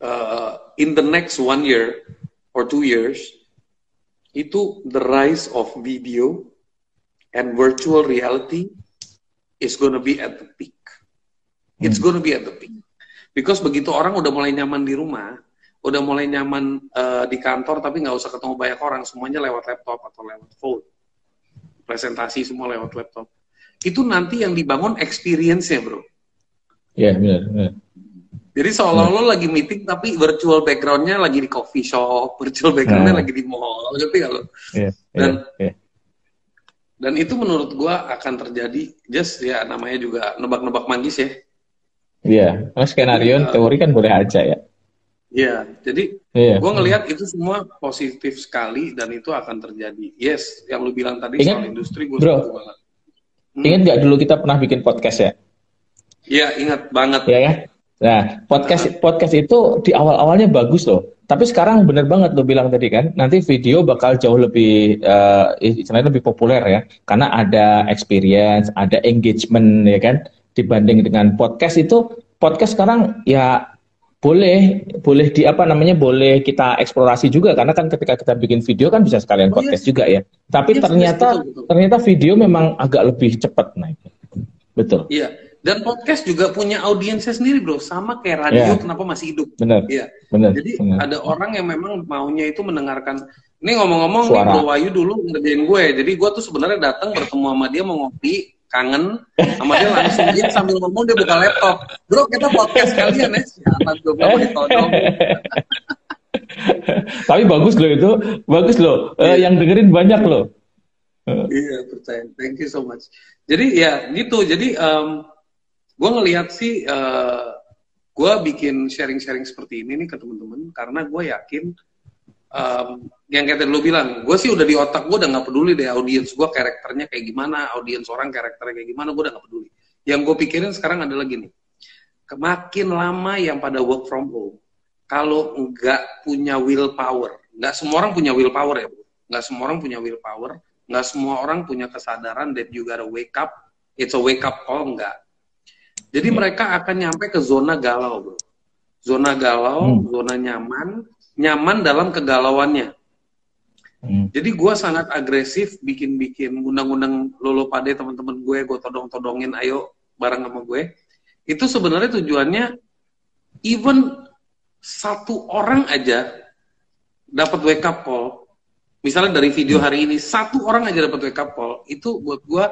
uh, in the next one year or two years, itu the rise of video and virtual reality is gonna be at the peak. It's hmm. gonna be at the peak. Because begitu orang udah mulai nyaman di rumah, udah mulai nyaman uh, di kantor tapi nggak usah ketemu banyak orang, semuanya lewat laptop atau lewat phone. Presentasi semua lewat laptop. Itu nanti yang dibangun experience-nya, Bro. Iya, yeah, benar, yeah. Jadi seolah-olah hmm. lagi meeting tapi virtual backgroundnya lagi di coffee shop, virtual backgroundnya hmm. lagi di mall, gitu kalau. Yeah, dan yeah. dan itu menurut gua akan terjadi, just ya namanya juga nebak-nebak manggis ya. Iya, yeah. skenario uh, teori kan boleh aja ya. Iya, jadi yeah. gua ngelihat itu semua positif sekali dan itu akan terjadi. Yes, yang lu bilang tadi ingat, soal industri gue bro, banget. Hmm. Ingat nggak dulu kita pernah bikin podcast ya? Iya, ingat banget. Iya ya. Nah, podcast podcast itu di awal-awalnya bagus loh. Tapi sekarang bener banget lo bilang tadi kan, nanti video bakal jauh lebih uh, istilahnya lebih populer ya, karena ada experience, ada engagement ya kan, dibanding dengan podcast itu podcast sekarang ya boleh boleh di apa namanya boleh kita eksplorasi juga karena kan ketika kita bikin video kan bisa sekalian oh, podcast yes. juga ya. Tapi yes, ternyata yes, betul, betul. ternyata video memang agak lebih cepat naik. Betul. Iya. Dan podcast juga punya audiensnya sendiri, bro. Sama kayak radio, yeah. kenapa masih hidup? Benar. Iya. Benar. Jadi benar. ada orang yang memang maunya itu mendengarkan. Ini ngomong-ngomong nih, Bro Wayu dulu ngerjain gue. Jadi gue tuh sebenarnya datang bertemu sama dia mau ngopi, kangen sama dia langsung dia sambil ngomong dia buka laptop. Bro, kita podcast kalian ya. Siapa gue mau ditodong. Tapi bagus loh itu, bagus loh. Uh, yang dengerin banyak loh. Iya percaya. Thank you so much. Jadi ya gitu. Jadi um, gue ngelihat sih, uh, gue bikin sharing-sharing seperti ini nih ke teman-teman karena gue yakin um, yang kayak lo bilang, gue sih udah di otak gue udah nggak peduli deh audiens gue karakternya kayak gimana, audiens orang karakternya kayak gimana, gue udah nggak peduli. Yang gue pikirin sekarang adalah gini, kemakin lama yang pada work from home, kalau nggak punya willpower, nggak semua orang punya willpower ya, nggak semua orang punya willpower, nggak semua orang punya kesadaran that you gotta wake up, it's a wake up call, nggak. Jadi hmm. mereka akan nyampe ke zona galau, bro. Zona galau, hmm. zona nyaman, nyaman dalam kegalauannya. Hmm. Jadi gue sangat agresif bikin-bikin undang-undang lolo pade teman-teman gue, gue todong-todongin, ayo bareng sama gue. Itu sebenarnya tujuannya even satu orang aja dapat wake up call. Misalnya dari video hari ini satu orang aja dapat wake up call, itu buat gue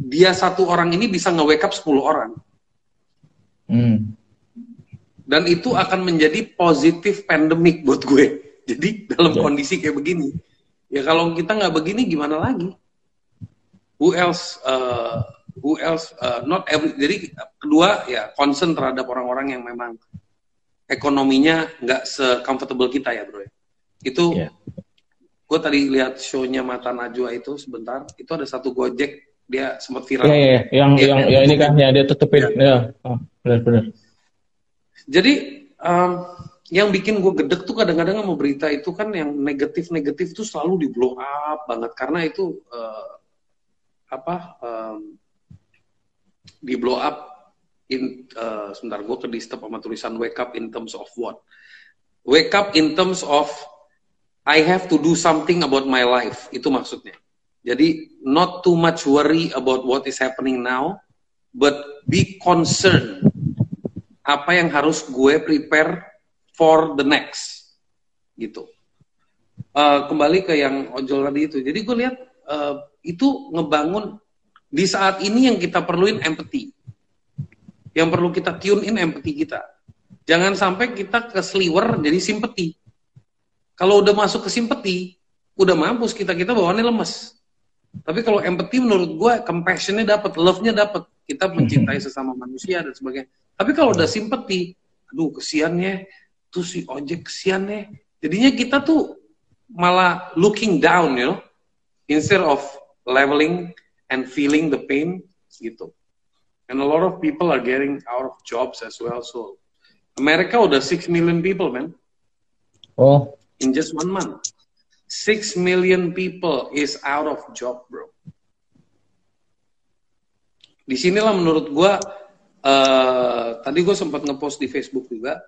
dia satu orang ini bisa nge-wake up 10 orang. Hmm. Dan itu akan menjadi positif pandemik buat gue. Jadi dalam yeah. kondisi kayak begini, ya kalau kita nggak begini gimana lagi? Who else? Uh, who else? Uh, not every. Jadi kedua ya concern terhadap orang-orang yang memang ekonominya nggak se-comfortable kita ya bro. Ya. Itu yeah. gue tadi lihat show-nya Mata Najwa itu sebentar. Itu ada satu Gojek dia sempat viral. Iya, yeah, yeah. yang dia, yang, yang ini kan ya dia tutupin. Ya, ya. Oh, benar-benar. Jadi um, yang bikin gue gedek tuh kadang-kadang mau berita itu kan yang negatif-negatif itu selalu di blow up banget karena itu uh, apa um, di blow up in uh, sebentar gue ke disturb sama tulisan wake up in terms of what wake up in terms of I have to do something about my life itu maksudnya jadi not too much worry about what is happening now but be concerned. Apa yang harus gue prepare for the next. Gitu. Uh, kembali ke yang ojol tadi itu. Jadi gue lihat uh, itu ngebangun di saat ini yang kita perluin empathy. Yang perlu kita tune in empathy kita. Jangan sampai kita ke sliver jadi simpati. Kalau udah masuk ke simpati udah mampus kita kita bawaannya lemes tapi kalau empathy menurut gue compassionnya dapat love-nya dapat kita mencintai sesama manusia dan sebagainya tapi kalau udah simpati, aduh kesiannya, tuh si ojek kesiannya. Jadinya kita tuh malah looking down, you know, instead of leveling and feeling the pain, gitu. And a lot of people are getting out of jobs as well. So, America udah 6 million people, man. Oh. In just one month. 6 million people is out of job, bro. Di sinilah menurut gua uh, tadi gue sempat ngepost di Facebook juga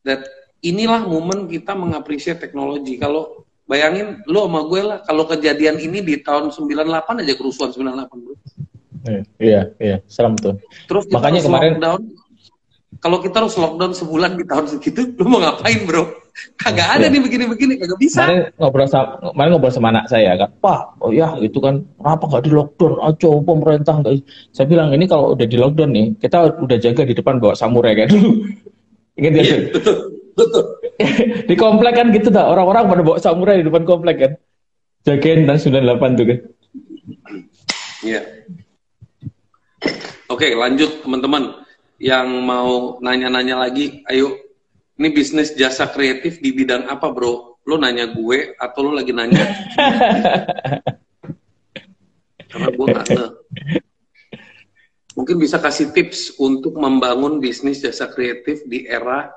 that inilah momen kita mengapresiasi teknologi. Kalau bayangin lo sama gue lah kalau kejadian ini di tahun 98 aja kerusuhan 98 bro. Iya iya serem tuh. Terus makanya kemarin lockdown kalau kita harus lockdown sebulan di tahun segitu lo mau ngapain bro? Kagak ada ya. nih begini-begini kagak bisa. Kemarin ngobrol sama kemarin ngobrol sama anak saya kan pak oh ya itu kan kenapa nggak di lockdown aja pemerintah nggak saya bilang ini kalau udah di lockdown nih kita udah jaga di depan bawa samurai kayak dulu ingat ya betul betul. Di komplek kan gitu dah orang-orang pada bawa samurai di depan komplek kan. Jagain dan 98 tuh kan. Iya. Oke lanjut teman-teman yang mau nanya-nanya lagi ayo ini bisnis jasa kreatif di bidang apa bro? Lo nanya gue atau lo lagi nanya? Karena gue nggak Mungkin bisa kasih tips untuk membangun bisnis jasa kreatif di era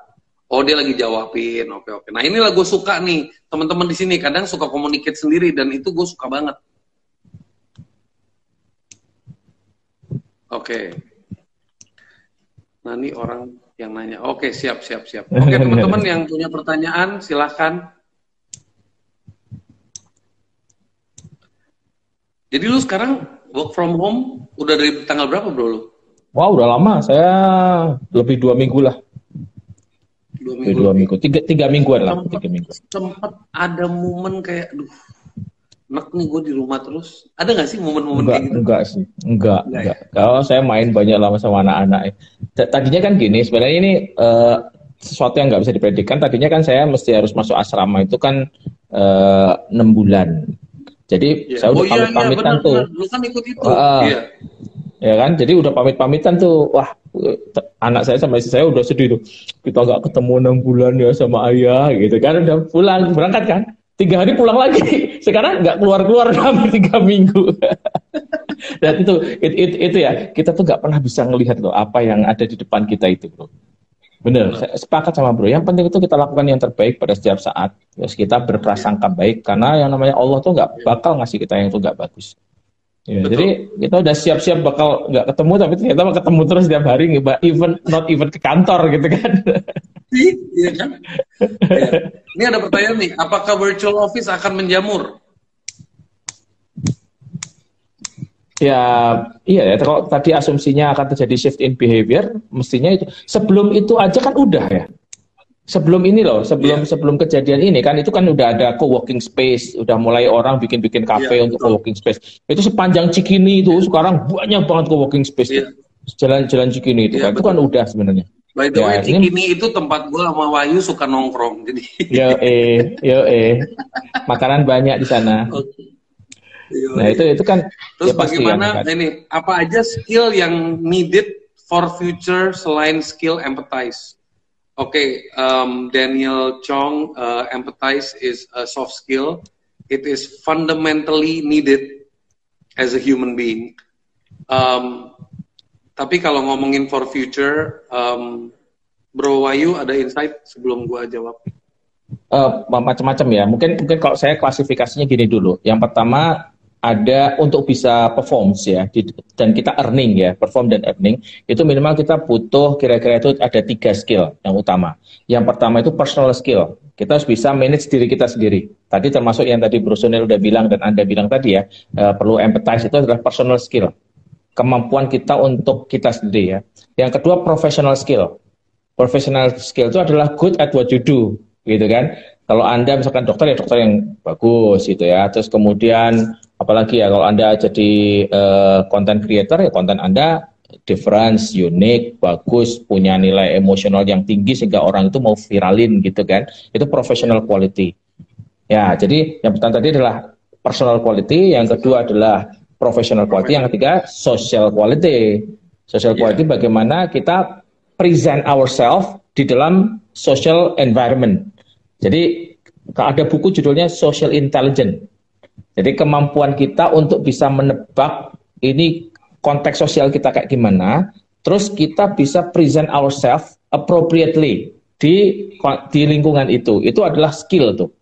Oh dia lagi jawabin, oke oke. Nah inilah gue suka nih teman-teman di sini kadang suka komunikasi sendiri dan itu gue suka banget. Oke. Ini orang yang nanya. Oke, siap, siap, siap. Oke, teman-teman yang punya pertanyaan, silahkan. Jadi lu sekarang work from home udah dari tanggal berapa, bro lu? Wah, wow, udah lama. Saya lebih dua minggu lah. Dua minggu. Dua minggu. Tiga, tiga mingguan lah. Tiga minggu. Sempat ada momen kayak, aduh, nek nih gue di rumah terus. Ada gak sih momen-momen kayak gitu? Enggak sih, enggak. enggak. Ya? Kalau saya main banyak lama sama anak-anak. Tadinya kan gini, sebenarnya ini uh, sesuatu yang nggak bisa dipredikkan. Tadinya kan saya mesti harus masuk asrama itu kan eh, enam uh, bulan. Jadi yeah. saya udah oh, iya, pamit-pamitan iya, tuh. Lu kan ikut itu. Uh, iya. Ya kan, jadi udah pamit-pamitan tuh. Wah, anak saya sama istri saya udah sedih tuh. Kita nggak ketemu enam bulan ya sama ayah, gitu kan. Udah pulang, berangkat kan. Tiga hari pulang lagi. Sekarang nggak keluar-keluar sampai tiga minggu. Dan itu, itu, itu, itu ya, kita tuh nggak pernah bisa ngelihat loh apa yang ada di depan kita itu, bro. Bener, saya sepakat sama bro. Yang penting itu kita lakukan yang terbaik pada setiap saat. Terus kita berprasangka baik karena yang namanya Allah tuh nggak bakal ngasih kita yang itu nggak bagus. Ya, jadi kita udah siap-siap bakal nggak ketemu tapi ternyata ketemu terus setiap hari even not even ke kantor gitu kan. Iya kan? Ya. Ini ada pertanyaan nih, apakah virtual office akan menjamur? Ya, iya ya. Kalau tadi asumsinya akan terjadi shift in behavior, mestinya itu. Sebelum itu aja kan udah ya. Sebelum ini loh, sebelum yeah. sebelum kejadian ini kan itu kan udah ada co-working space, udah mulai orang bikin-bikin kafe yeah, untuk co-working space. Itu sepanjang Cikini itu sekarang banyak banget co-working space. Yeah. Jalan-jalan Cikini itu yeah, kan, itu kan udah sebenarnya. By the ya, way, Cikini ini... itu tempat gua sama Wahyu suka nongkrong. Jadi. Yo eh, yo eh. Makanan banyak di sana. Okay. Nah itu itu kan terus ya bagaimana yang, ini apa aja skill yang needed for future selain skill empathize? Oke, okay, um, Daniel Chong, uh, empathize is a soft skill. It is fundamentally needed as a human being. Um, tapi kalau ngomongin for future, um, Bro Wayu ada insight sebelum gua jawab? Uh, macam-macam ya. Mungkin mungkin kalau saya klasifikasinya gini dulu. Yang pertama ada untuk bisa perform ya di, dan kita earning ya perform dan earning itu minimal kita butuh kira-kira itu ada tiga skill yang utama. Yang pertama itu personal skill. Kita harus bisa manage diri kita sendiri. Tadi termasuk yang tadi Brusonel udah bilang dan anda bilang tadi ya uh, perlu empathize itu adalah personal skill. Kemampuan kita untuk kita sendiri ya. Yang kedua professional skill. Professional skill itu adalah good at what you do gitu kan. Kalau anda misalkan dokter ya dokter yang bagus gitu ya. Terus kemudian apalagi ya kalau anda jadi uh, content creator ya konten anda difference, unik, bagus, punya nilai emosional yang tinggi sehingga orang itu mau viralin gitu kan. Itu professional quality. Ya, jadi yang pertama tadi adalah personal quality, yang kedua adalah professional quality, yang ketiga social quality. Social quality yeah. bagaimana kita present ourselves di dalam social environment. Jadi ada buku judulnya Social Intelligence jadi kemampuan kita untuk bisa menebak ini konteks sosial kita kayak gimana, terus kita bisa present ourselves appropriately di di lingkungan itu. Itu adalah skill tuh,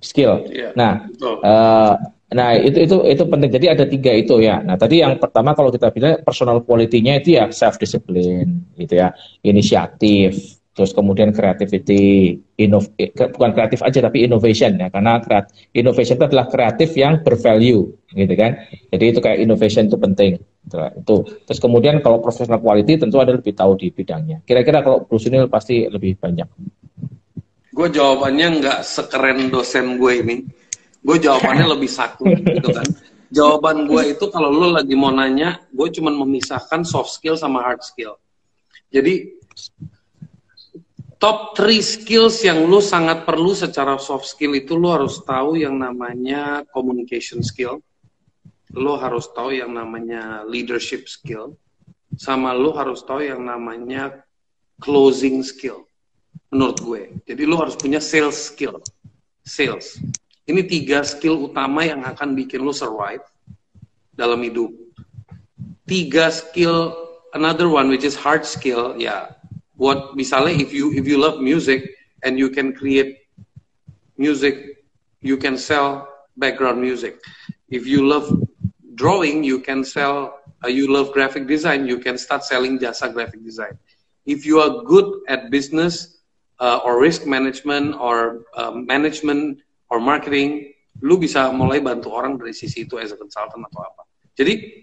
skill. Yeah. Nah, uh, nah itu itu itu penting. Jadi ada tiga itu ya. Nah tadi yang pertama kalau kita bilang personal quality-nya itu ya self discipline, gitu ya, inisiatif, terus kemudian creativity, inov, bukan kreatif aja tapi innovation ya, karena kreat, innovation itu adalah kreatif yang bervalue, gitu kan. Jadi itu kayak innovation itu penting. Itu. Terus kemudian kalau professional quality tentu ada lebih tahu di bidangnya. Kira-kira kalau Bruce pasti lebih banyak. Gue jawabannya nggak sekeren dosen gue ini. Gue jawabannya lebih saku gitu kan. Jawaban gue itu kalau lo lagi mau nanya, gue cuma memisahkan soft skill sama hard skill. Jadi top 3 skills yang lu sangat perlu secara soft skill itu lu harus tahu yang namanya communication skill. Lu harus tahu yang namanya leadership skill. Sama lu harus tahu yang namanya closing skill. Menurut gue. Jadi lu harus punya sales skill. Sales. Ini tiga skill utama yang akan bikin lu survive dalam hidup. Tiga skill, another one which is hard skill, ya what misalnya if you if you love music and you can create music you can sell background music. If you love drawing you can sell uh, you love graphic design you can start selling jasa graphic design. If you are good at business uh, or risk management or uh, management or marketing lu bisa mulai bantu orang dari sisi itu as a consultant atau apa. Jadi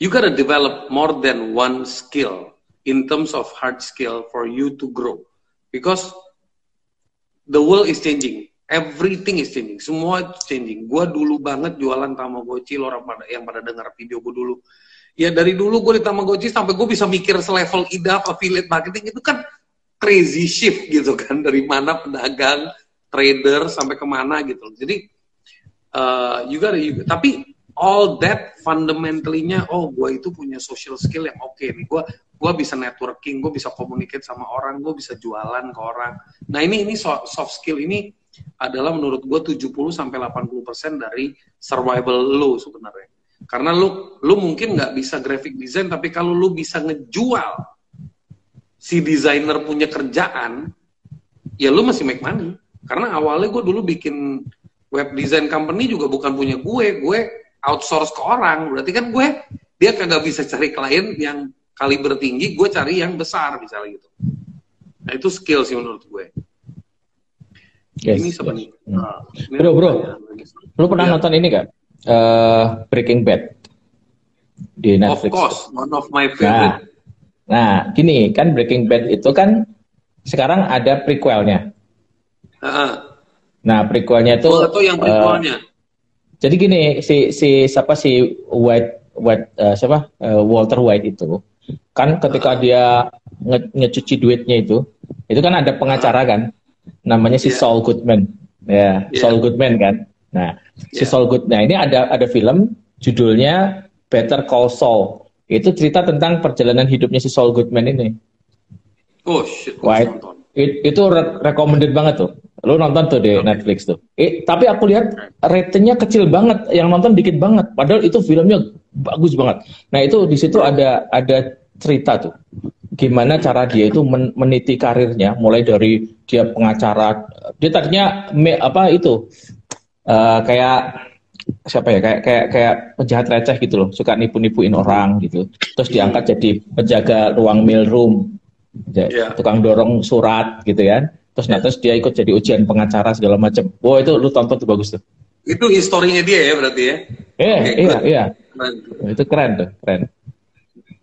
you gotta develop more than one skill in terms of hard skill for you to grow. Because the world is changing. Everything is changing. Semua changing. Gue dulu banget jualan tamagotchi lo orang pada yang pada dengar video gue dulu. Ya dari dulu gue di tamagotchi sampai gue bisa mikir selevel ida affiliate marketing itu kan crazy shift gitu kan. Dari mana pedagang trader sampai ke mana gitu. Jadi uh, you gotta, you, tapi all that fundamentally-nya oh gue itu punya social skill yang oke okay nih. Gue gue bisa networking gue bisa communicate sama orang gue bisa jualan ke orang. Nah ini ini soft skill ini adalah menurut gue 70 sampai 80 persen dari survival lo sebenarnya. Karena lu lu mungkin nggak bisa graphic design tapi kalau lu bisa ngejual si desainer punya kerjaan ya lu masih make money. Karena awalnya gue dulu bikin web design company juga bukan punya gue. Gue outsource ke orang berarti kan gue dia kagak bisa cari klien yang kaliber tinggi gue cari yang besar misalnya gitu nah itu skill sih menurut gue yes, ini sebenarnya yes. nah, bro bro lu pernah ya. nonton ini gak uh, Breaking Bad di Netflix. Of course, one of my favorite. Nah, nah, gini kan Breaking Bad itu kan sekarang ada prequelnya. Uh-huh. Nah, prequelnya itu. Oh, yang prequelnya. Uh, jadi gini, si si siapa si White White uh, siapa uh, Walter White itu kan ketika uh-huh. dia nge ngecuci duitnya itu, itu kan ada pengacara kan, namanya si yeah. Saul Goodman, ya yeah. Saul Goodman kan. Nah, si yeah. Saul Goodman. Nah, ini ada ada film judulnya Better Call Saul. Itu cerita tentang perjalanan hidupnya si Saul Goodman ini. Oh shit. Wah, it, itu re recommended banget tuh. Lu nonton tuh di okay. Netflix tuh. Eh, tapi aku lihat ratingnya kecil banget, yang nonton dikit banget. Padahal itu filmnya bagus banget. Nah itu di situ ada ada cerita tuh. Gimana cara dia itu men meniti karirnya, mulai dari dia pengacara. Dia tadinya me, apa itu uh, kayak siapa ya kayak kayak kayak penjahat receh gitu loh suka nipu-nipuin orang gitu terus diangkat jadi penjaga ruang mail room yeah. tukang dorong surat gitu kan terus yeah. nah terus dia ikut jadi ujian pengacara segala macam wow itu lu tonton tuh bagus tuh itu historinya dia ya berarti ya iya okay, iya good. iya keren. itu keren tuh keren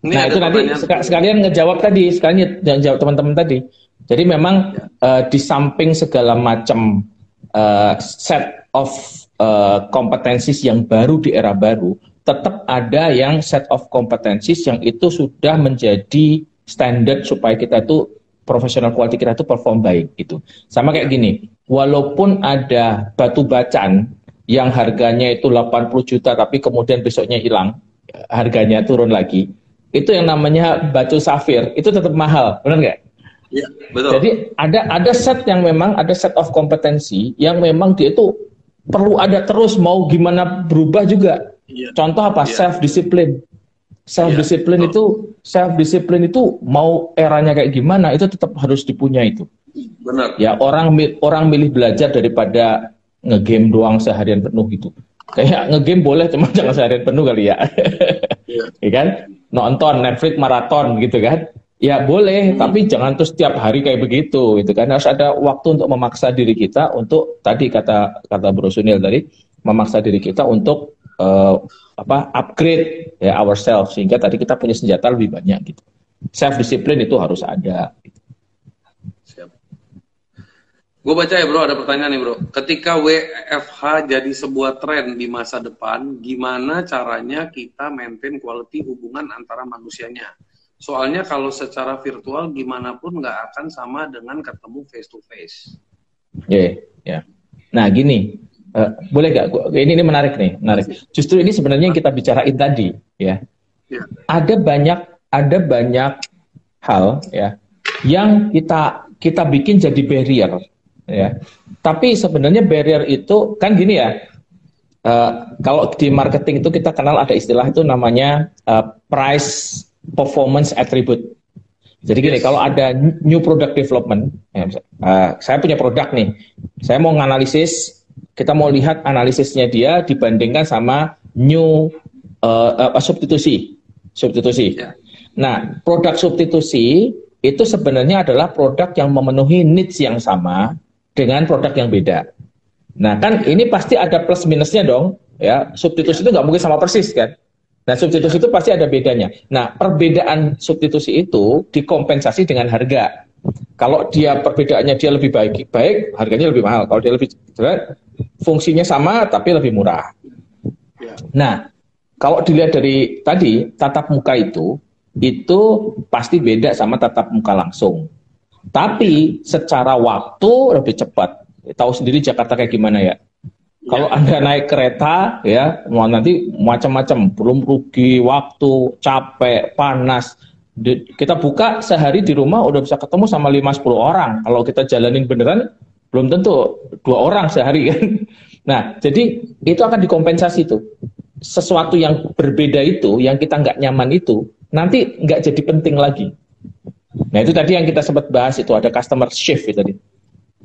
Ini nah itu nanti sekalian ngejawab tadi sekalian jawab teman-teman tadi jadi memang ya. uh, di samping segala macam uh, set of uh, kompetensis yang baru di era baru, tetap ada yang set of kompetensis yang itu sudah menjadi standar supaya kita itu profesional quality kita itu perform baik gitu. Sama kayak gini, walaupun ada batu bacan yang harganya itu 80 juta tapi kemudian besoknya hilang, harganya turun lagi, itu yang namanya batu safir, itu tetap mahal, benar nggak? Iya, betul. Jadi ada ada set yang memang ada set of kompetensi yang memang dia itu perlu ada terus mau gimana berubah juga. Yeah. Contoh apa? Yeah. Self discipline. Self discipline yeah. itu self discipline itu mau eranya kayak gimana itu tetap harus dipunya itu. Benar. Ya orang orang milih belajar daripada ngegame doang seharian penuh gitu. Kayak ngegame boleh cuma jangan seharian penuh kali ya. Iya yeah. kan? Nonton Netflix maraton gitu kan. Ya boleh, hmm. tapi jangan terus setiap hari kayak begitu, itu kan harus ada waktu untuk memaksa diri kita untuk tadi kata kata Bro Sunil tadi memaksa diri kita untuk uh, apa upgrade ya ourselves sehingga tadi kita punya senjata lebih banyak gitu. Self discipline itu harus ada. Gitu. Siap. Gue baca ya bro, ada pertanyaan nih bro. Ketika WFH jadi sebuah tren di masa depan, gimana caranya kita maintain quality hubungan antara manusianya? Soalnya kalau secara virtual gimana pun nggak akan sama dengan ketemu face to face. Iya, yeah, ya. Nah gini, uh, boleh nggak? Ini ini menarik nih, menarik. Justru ini sebenarnya yang kita bicarain tadi, ya. Yeah. Ada banyak, ada banyak hal, ya, yang kita kita bikin jadi barrier, ya. Tapi sebenarnya barrier itu kan gini ya. Uh, kalau di marketing itu kita kenal ada istilah itu namanya uh, price performance attribute. Jadi gini, yes. kalau ada new product development, ya, uh, saya punya produk nih, saya mau nganalisis, kita mau lihat analisisnya dia dibandingkan sama new uh, uh, substitusi, substitusi. Yeah. Nah, produk substitusi itu sebenarnya adalah produk yang memenuhi needs yang sama dengan produk yang beda. Nah, kan ini pasti ada plus minusnya dong, ya. Substitusi yeah. itu nggak mungkin sama persis kan. Nah, substitusi itu pasti ada bedanya. Nah, perbedaan substitusi itu dikompensasi dengan harga. Kalau dia perbedaannya dia lebih baik, baik harganya lebih mahal. Kalau dia lebih fungsinya sama tapi lebih murah. Ya. Nah, kalau dilihat dari tadi tatap muka itu itu pasti beda sama tatap muka langsung. Tapi secara waktu lebih cepat. Tahu sendiri Jakarta kayak gimana ya? Kalau ya. Anda naik kereta ya, mau nanti macam-macam, belum rugi waktu, capek, panas. Kita buka sehari di rumah udah bisa ketemu sama 5 10 orang. Kalau kita jalanin beneran belum tentu dua orang sehari kan. Nah, jadi itu akan dikompensasi tuh. Sesuatu yang berbeda itu, yang kita nggak nyaman itu, nanti nggak jadi penting lagi. Nah itu tadi yang kita sempat bahas itu ada customer shift itu tadi.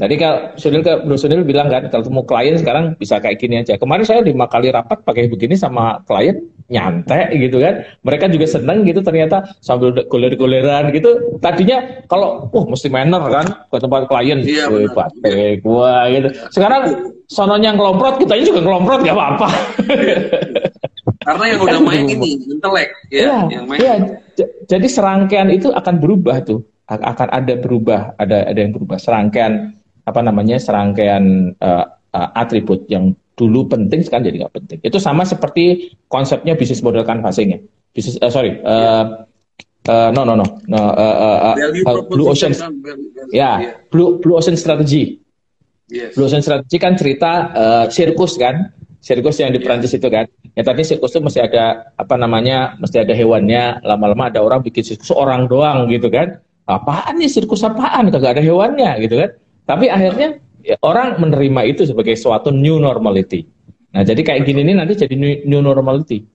Tadi kalau Sunil ke Bro Sunil bilang kan kalau ketemu klien sekarang bisa kayak gini aja. Kemarin saya lima kali rapat pakai begini sama klien nyantai gitu kan. Mereka juga seneng gitu ternyata sambil goler-goleran gitu. Tadinya kalau wah mesti manner kan ke tempat klien, iya, batik gua gitu. Sekarang sononya ngelomprot, kita juga ngelomprot gak apa-apa. Karena yang udah main ini intelek ya, ya yang main. Ya, jadi serangkaian itu akan berubah tuh. Akan ada berubah, ada ada yang berubah serangkaian apa namanya serangkaian uh, uh, atribut yang dulu penting sekarang jadi nggak penting. Itu sama seperti konsepnya bisnis model canvassing ya. Bisnis uh, sorry uh, uh, no no no, no uh, uh, uh, blue ocean kan, ya yeah, blue blue ocean strategy. Yes. Blue ocean strategy kan cerita uh, sirkus kan, sirkus yang di Prancis itu kan. Ya tadi sirkus itu mesti ada apa namanya, mesti ada hewannya. Lama-lama ada orang bikin sirkus orang doang gitu kan. Apaan nih sirkus apaan? Kagak ada hewannya gitu kan. Tapi akhirnya ya, orang menerima itu sebagai suatu new normality. Nah, jadi kayak gini ini nanti jadi new, normality.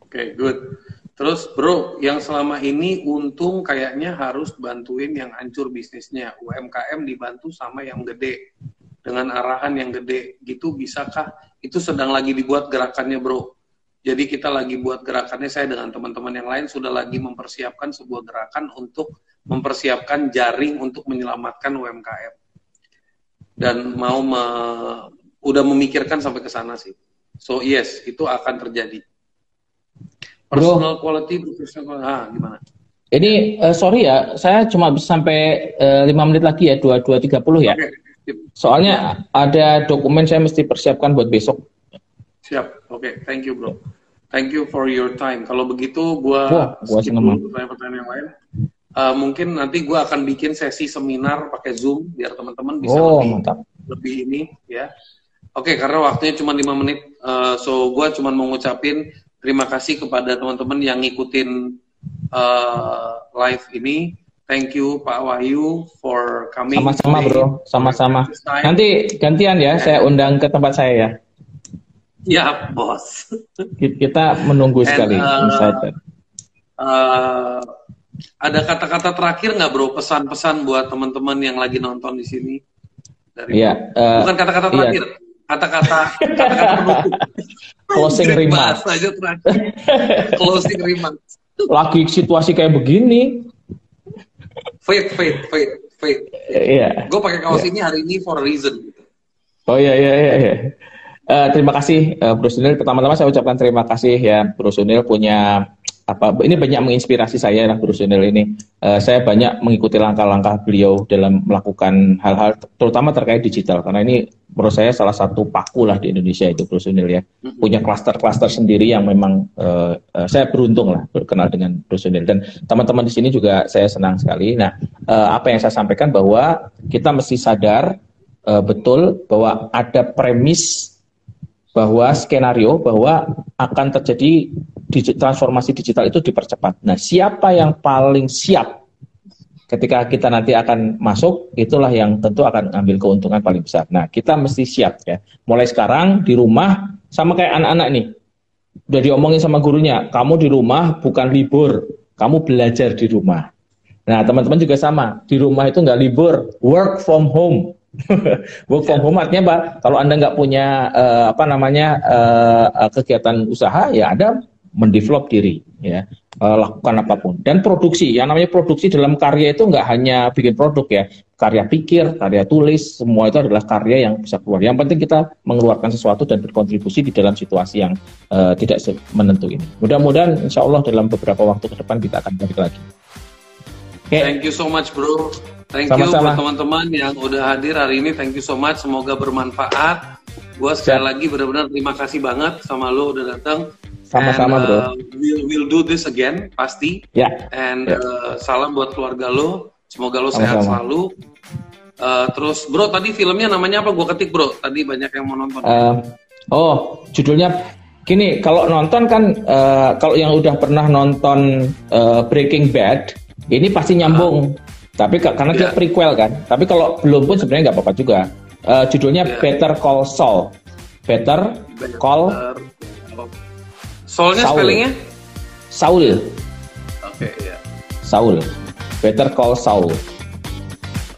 Oke, okay, good. Terus bro, yang selama ini untung kayaknya harus bantuin yang hancur bisnisnya. UMKM dibantu sama yang gede. Dengan arahan yang gede. Gitu bisakah? Itu sedang lagi dibuat gerakannya bro. Jadi kita lagi buat gerakannya, saya dengan teman-teman yang lain sudah lagi mempersiapkan sebuah gerakan untuk mempersiapkan jaring untuk menyelamatkan UMKM dan mau me, udah memikirkan sampai ke sana sih. So yes, itu akan terjadi. Personal Bro, quality, professional, ah gimana? Ini uh, sorry ya, saya cuma bisa sampai eh, lima uh, menit lagi ya, dua dua tiga puluh ya. Okay. Soalnya ada dokumen saya mesti persiapkan buat besok. Siap, oke, okay. thank you bro. Thank you for your time. Kalau begitu, gua, Wah, gua skip dulu pertanyaan-pertanyaan yang lain uh, mungkin nanti gue akan bikin sesi seminar pakai Zoom biar teman-teman bisa oh, lebih mantap. lebih ini ya. Oke, okay, karena waktunya cuma lima menit, uh, so gue cuma mau ngucapin terima kasih kepada teman-teman yang ngikutin uh, live ini. Thank you Pak Wahyu for coming. Sama-sama bro, sama-sama. Nanti gantian ya, saya undang ke tempat saya ya. Ya bos. Kita menunggu sekali. Uh, uh, ada kata-kata terakhir nggak bro pesan-pesan buat teman-teman yang lagi nonton di sini dari yeah, uh, bukan kata-kata iya. terakhir kata-kata kata-kata penutup closing remarks aja terakhir closing remarks lagi situasi kayak begini faith faith faith faith iya gue pakai kaos yeah. ini hari ini for a reason gitu. oh iya iya iya, iya. Uh, terima kasih uh, Bro Sunil. Pertama-tama saya ucapkan terima kasih ya Bro Sunil punya apa ini banyak menginspirasi saya lah Bruce Sunil ini. Uh, saya banyak mengikuti langkah-langkah beliau dalam melakukan hal-hal terutama terkait digital karena ini menurut saya salah satu paku lah di Indonesia itu Bruce Sunil ya. Punya klaster-klaster sendiri yang memang uh, uh, saya beruntung lah berkenal dengan Bruce Sunil dan teman-teman di sini juga saya senang sekali. Nah, uh, apa yang saya sampaikan bahwa kita mesti sadar uh, betul bahwa ada premis bahwa skenario bahwa akan terjadi transformasi digital itu dipercepat. Nah, siapa yang paling siap ketika kita nanti akan masuk, itulah yang tentu akan ambil keuntungan paling besar. Nah, kita mesti siap ya. Mulai sekarang di rumah sama kayak anak-anak nih. Udah diomongin sama gurunya, kamu di rumah bukan libur, kamu belajar di rumah. Nah, teman-teman juga sama. Di rumah itu nggak libur, work from home. Work from home artinya Pak, kalau Anda nggak punya uh, apa namanya uh, kegiatan usaha, ya Anda mendevelop diri, ya uh, lakukan apa pun. Dan produksi, yang namanya produksi dalam karya itu nggak hanya bikin produk ya, karya pikir, karya tulis, semua itu adalah karya yang bisa keluar. Yang penting kita mengeluarkan sesuatu dan berkontribusi di dalam situasi yang uh, tidak menentu ini. Mudah-mudahan Insya Allah dalam beberapa waktu ke depan kita akan balik lagi. Okay. Thank you so much, bro. Thank Sama -sama. you buat teman-teman yang udah hadir hari ini. Thank you so much. Semoga bermanfaat. Gue sekali Siap. lagi benar-benar terima kasih banget sama lo udah datang. Sama-sama bro. Uh, we'll, we'll do this again pasti. Ya. Yeah. And yeah. Uh, salam buat keluarga lo. Semoga lo sehat Sama-sama. selalu. Eh, terus bro tadi filmnya namanya apa? Gue ketik bro. Tadi banyak yang mau nonton. Eh, oh, judulnya gini. Kalau nonton kan, eh, kalau yang udah pernah nonton eh, Breaking Bad, ini pasti nyambung. Tapi ka- karena dia Iya. prequel kan. Tapi kalau belum pun sebenarnya nggak apa-apa juga. Eh, judulnya Iya. Better Call Saul. Better Call Soalnya Saul. spellingnya? Saul. Oke ya. Saul. Better Call Saul.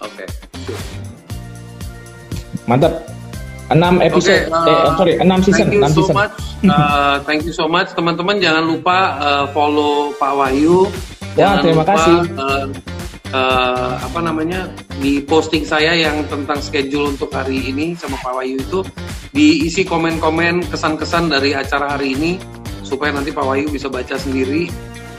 Oke. Mantap. 6 episode. Oke, eh, uh, sorry, 6 season. Thank you 6 so season. much. Uh, thank you so much teman-teman. Jangan lupa uh, follow Pak Wahyu. Ya, Jangan terima lupa, kasih. uh, uh, apa namanya di posting saya yang tentang schedule untuk hari ini sama Pak Wahyu itu diisi komen-komen kesan-kesan dari acara hari ini supaya nanti Pak Wahyu bisa baca sendiri.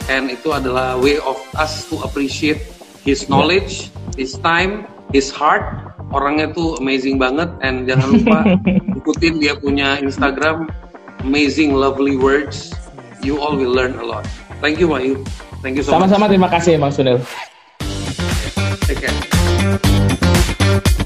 And itu adalah way of us to appreciate his knowledge, his time, his heart. Orangnya tuh amazing banget. And jangan lupa ikutin dia punya Instagram amazing lovely words. You all will learn a lot. Thank you Wahyu. Thank you so much. Sama-sama terima kasih Bang Sunil. Take care.